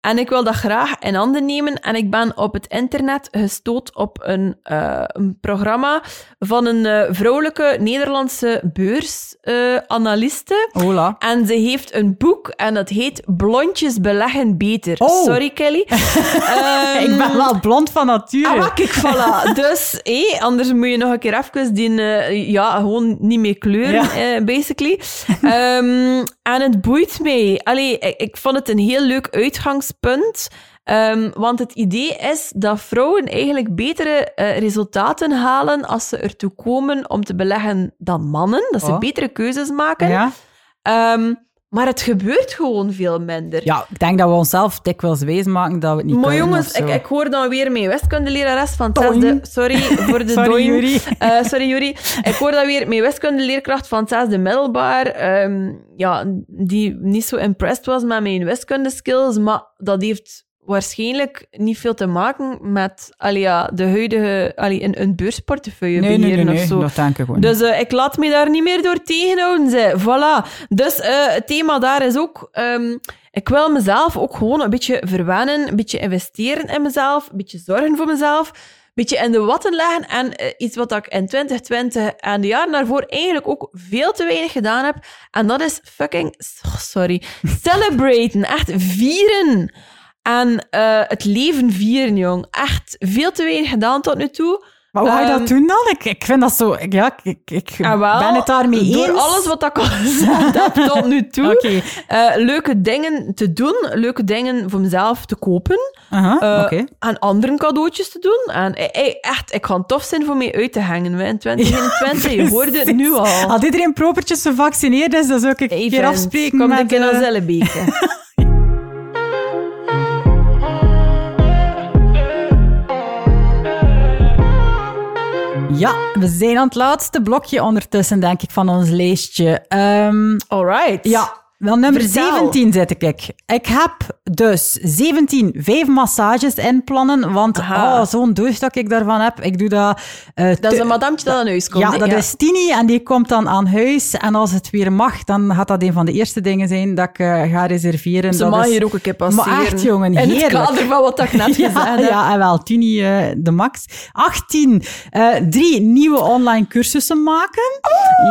En ik wil dat graag in handen nemen. En ik ben op het internet gestoot op een, eh, een programma van een eh, vrouwelijke Nederlandse beursanaliste. Hola. En ze heeft een boek en dat heet Blondjes beleggen beter. Oh. Sorry, Kelly. Ehm, ik ben wel blond van nature. Ah, kijk, voilà. Dus, hé, anders moet je nog een keer even die, eh, ja, gewoon niet meer kleuren, Ja. eh, basically. Ehm, en het boeit mij. Allee, ik, ik vond het een heel leuk uitgangspunt. Ehm, want het idee is dat vrouwen eigenlijk betere eh, resultaten halen als ze ertoe komen om te beleggen dan mannen. Dat ze Oh. betere keuzes maken. Ja? Ehm, maar het gebeurt gewoon veel minder. ja, ik denk dat we onszelf dikwijls wijs maken dat we het niet Maar kunnen jongens, of zo. ik, ik hoor dan weer mijn wiskundelerares van zesde... Sorry voor de Sorry, doing. Eh, sorry, Juri. Ik hoor dat weer mijn wiskundeleerkracht van zesde middelbaar, ehm, ja, die niet zo impressed was met mijn wiskundeskills, maar dat heeft waarschijnlijk niet veel te maken met allee, ja, de huidige... Allee, een, een beursportefeuille Nee, nee, nee, of zo. dat denk ik gewoon Dus eh, ik laat me daar niet meer door tegenhouden. Voilà. Dus eh, het thema daar is ook... ehm, ik wil mezelf ook gewoon een beetje verwennen, een beetje investeren in mezelf, een beetje zorgen voor mezelf, een beetje in de watten leggen. En eh, iets wat ik in 2020 en de jaren daarvoor eigenlijk ook veel te weinig gedaan heb. En dat is fucking... oh, sorry. Celebraten. Echt vieren. En eh, het leven vieren, jong. Echt veel te weinig gedaan tot nu toe. Maar hoe ga je Ehm, dat doen dan? Ik, ik vind dat zo... ik- Ja, ik, ik Ah, wel, ben het daarmee eens. Door alles wat ik al gezegd heb tot nu toe. Eh, leuke dingen te doen, leuke dingen voor mezelf te kopen. Aha, eh. En anderen cadeautjes te doen. En echt, ik ga tof zijn voor mij uit te hangen hè, in 2021. je hoorde het nu al. Als iedereen propertjes gevaccineerd is, dan zou ik een keer afspreken kom met... ik in eh, een Zellebeke. Ja, we zijn aan het laatste blokje ondertussen, denk ik, van ons lijstje. Ehm, Alright. ja, wel nummer Vertel. 17 zit ik. Ik heb dus 17 vijf massages inplannen, want Aha. oh, zo'n doos dat ik daarvan heb, ik doe dat... eh, Dat is een madamtje dat aan huis komt. Ja, dat is Tini en die komt dan aan huis. En als het weer mag, dan gaat dat een van de eerste dingen zijn dat ik eh, ga reserveren. Ze dat mag is... hier ook een keer passeren. Maar echt, jongen, In het heerlijk. kader van wat ik net gezegd Ja, heb. ja, en wel, Tini eh, de max. 18, eh, drie nieuwe online cursussen maken.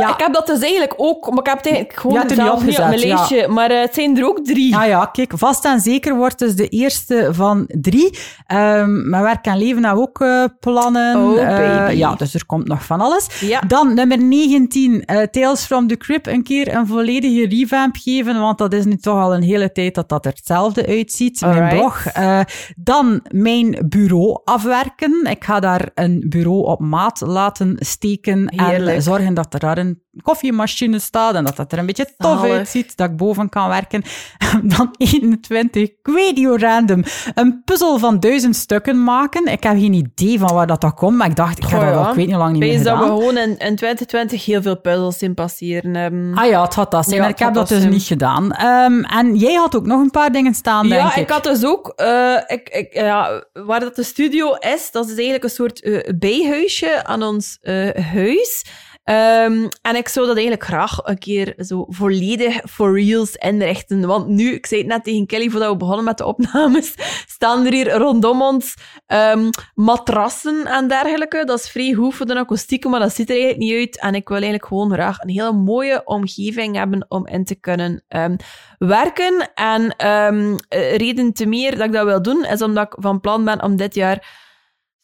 ja. Ik heb dat dus eigenlijk ook, maar ik heb het eigenlijk gewoon Ja, het niet niet mijn ja. Maar eh, het zijn er ook drie. Ah ja, kijk, vast en zeker wordt dus de eerste van drie. Ehm mijn werk en leven hebben we ook eh, plannen. Oh, Eh, baby. ja, dus er komt nog van alles. Ja. Dan nummer 19, eh, Tales from the Crypt. Een keer een volledige revamp geven, want dat is nu toch al een hele tijd dat dat er hetzelfde uitziet. Mijn Alright. blog. Eh, dan mijn bureau afwerken. Ik ga daar een bureau op maat laten steken Heerlijk. en zorgen dat er daar een koffiemachine staat en dat dat er een beetje tof Zalig. uitziet, dat ik boven kan werken. Dan 21, ik weet niet hoe random, een puzzel van duizend stukken maken. Ik heb geen idee van waar dat, dat komt, maar ik dacht, ik Goh, dat al, ja. ik weet niet lang niet meer dat we gedaan. gewoon in, in 2020 heel veel puzzels zien passeren hebben. Ah ja, het had dat zijn, Ja, ik heb dat dus zijn. niet gedaan. Ehm, en jij had ook nog een paar dingen staan, denk ja, ik. ik had dus ook... eh, ik, ik, ja, waar dat de studio is, dat is eigenlijk een soort eh, bijhuisje aan ons eh, huis. Ehm, en ik zou dat eigenlijk graag een keer zo volledig for reals inrichten. Want nu, ik zei het net tegen Kelly voordat we begonnen met de opnames, staan er hier rondom ons ehm, matrassen en dergelijke. Dat is vrij goed voor de akoestiek, maar dat ziet er eigenlijk niet uit. En ik wil eigenlijk gewoon graag een hele mooie omgeving hebben om in te kunnen ehm, werken. En eh, reden te meer dat ik dat wil doen, is omdat ik van plan ben om dit jaar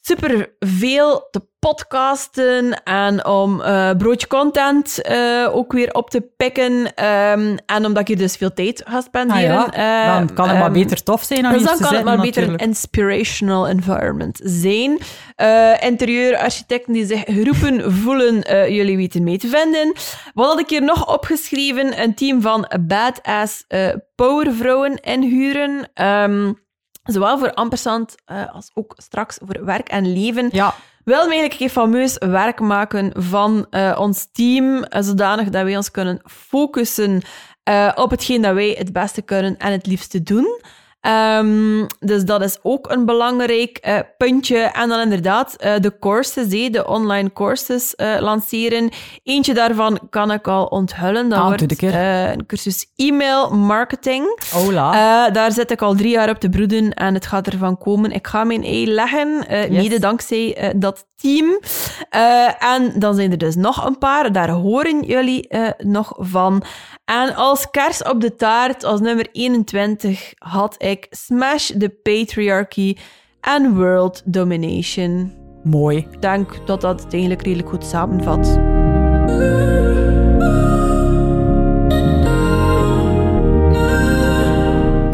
super veel te podcasten en om eh, broodje content eh, ook weer op te pikken. Ehm, en omdat ik hier dus veel tijd ga Ah spenderen. ja, eh, dan kan het maar ehm, beter tof zijn dan dus dan kan het maar beter een inspirational environment zijn. Eh interieurarchitecten die zich geroepen voelen, eh, jullie weten mee te vinden. Wat had ik hier nog opgeschreven? Een team van badass eh powervrouwen inhuren. Ehm, zowel voor ampersand eh, als ook straks voor werk en leven. Ja, Wil eigenlijk een fameus werk maken van eh, ons team, eh, zodanig dat wij ons kunnen focussen op hetgeen dat wij het beste kunnen en het liefste doen. Ehm, dus dat is ook een belangrijk eh, puntje. En dan inderdaad eh, de courses, hé, de online courses eh, lanceren. Eentje daarvan kan ik al onthullen. Dat Ah, wordt een cursus e-mail marketing. hola. Eh, daar zit ik al drie jaar op te broeden en het gaat ervan komen. Ik ga mijn ei leggen, Yes. mede dankzij dat team. En dan zijn er dus nog een paar, daar horen jullie nog van. En als kers op de taart, als nummer 21, had ik Smash the Patriarchy en World Domination. Mooi. Ik denk dat dat het eigenlijk redelijk goed samenvat.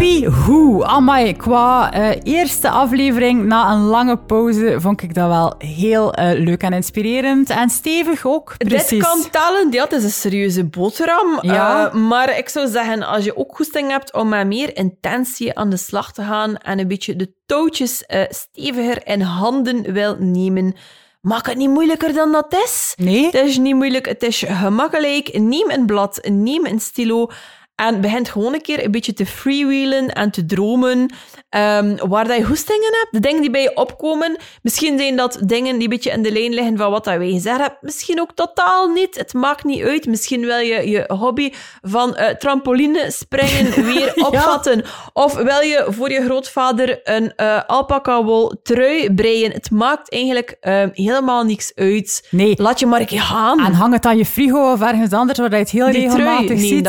Anywho, amai, qua eh, eerste aflevering na een lange pauze vond ik dat wel heel eh, leuk en inspirerend. En stevig ook, precies. Dit kan tellen, ja, het is een serieuze boterham. Ja. Eh, maar ik zou zeggen, als je ook goesting hebt om met meer intentie aan de slag te gaan en een beetje de touwtjes steviger in handen wil nemen, maak het niet moeilijker dan dat is. Nee? Het is niet moeilijk, het is gemakkelijk. Neem een blad, neem een stilo en begint gewoon een keer een beetje te freewheelen en te dromen ehm, waar dat je goestingen hebt. De dingen die bij je opkomen. Misschien zijn dat dingen die een beetje in de lijn liggen van wat dat wij gezegd hebben. Misschien ook totaal niet. Het maakt niet uit. Misschien wil je je hobby van eh, trampoline springen weer opvatten. Of wil je voor je grootvader een eh alpaca wol trui breien. Het maakt eigenlijk ehm, helemaal niks uit. Nee. Laat je maar een keer gaan. En hang het aan je frigo of ergens anders waar je het heel Die trui, regelmatig nee, ziet.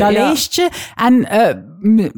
dat ja. Lijstje. En eh,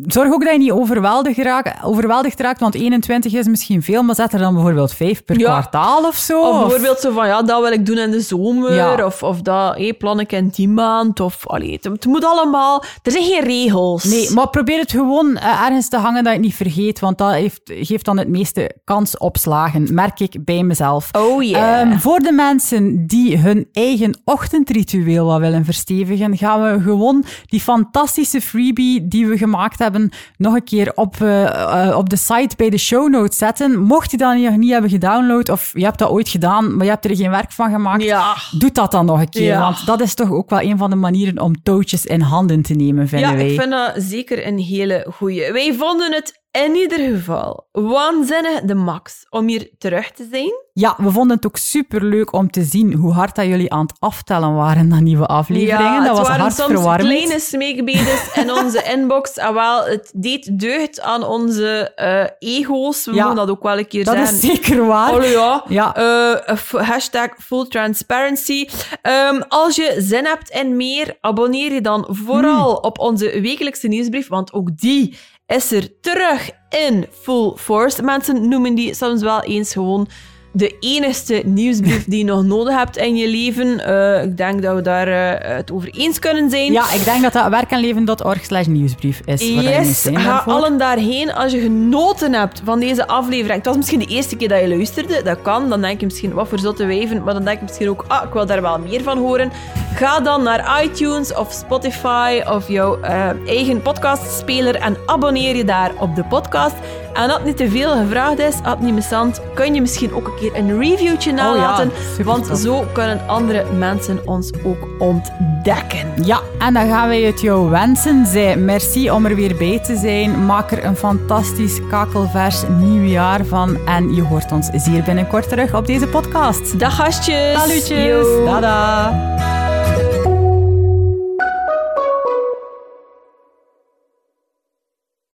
zorg ook dat je niet overweldigd raakt, overweldigd raakt, want 21 is misschien veel, maar zet er dan bijvoorbeeld 5 per kwartaal of zo. Of bijvoorbeeld zo van, ja, dat wil ik doen in de zomer. Of, of dat hey, plan ik in die maand. Of, allee, het, het moet allemaal... Er zijn geen regels. Nee, maar probeer het gewoon eh, ergens te hangen dat je het niet vergeet, want dat heeft, geeft dan het meeste kans op slagen, merk ik bij mezelf. Oh yeah. Ehm, voor de mensen die hun eigen ochtendritueel wat willen verstevigen, gaan we gewoon die fantastische freebie die we gemaakt hebben nog een keer op, eh, eh, op de site bij de show notes zetten. Mocht je dat nog niet hebben gedownload of je hebt dat ooit gedaan, maar je hebt er geen werk van gemaakt, Ja. doe dat dan nog een keer. Ja. Want dat is toch ook wel een van de manieren om touwtjes in handen te nemen, vinden Ja, wij. ik vind dat zeker een hele goeie. Wij vonden het in ieder geval waanzinnig de max om hier terug te zijn. Ja, we vonden het ook superleuk om te zien hoe hard dat jullie aan het aftellen waren naar nieuwe afleveringen. Ja, dat het was waren soms hartverwarmend. kleine smeekbedes in onze inbox. En wel, het deed deugd aan onze eh, ego's. We Ja, mogen dat ook wel een keer Dat zeggen. is zeker waar. Hallo ja. Ja. Eh, hashtag full transparency. Ehm, als je zin hebt in meer, abonneer je dan vooral Hmm. op onze wekelijkse nieuwsbrief, want ook die is er terug in full force. Mensen noemen die soms wel eens gewoon de enigste nieuwsbrief die je nog nodig hebt in je leven. Eh, ik denk dat we daar eh, het over eens kunnen zijn. Ja, ik denk dat dat werkenleven.org slash nieuwsbrief is. Yes, ga daarvoor. allen daarheen als je genoten hebt van deze aflevering. Het was misschien de eerste keer dat je luisterde, dat kan. Dan denk je misschien, wat voor zotte wijven. Maar dan denk je misschien ook, ah, ik wil daar wel meer van horen. Ga dan naar iTunes of Spotify of jouw eh, eigen podcastspeler en abonneer je daar op de podcast. En als het niet te veel gevraagd is, als het niet missant, kun je misschien ook een keer een reviewtje nalaten. super want tof. zo kunnen andere mensen ons ook ontdekken. Ja, en dan gaan wij het jou wensen. Zij, merci om er weer bij te zijn. Maak er een fantastisch kakelvers nieuwjaar van. En je hoort ons zeer binnenkort terug op deze podcast. Dag gastjes! Salutjes. Yo. Dada.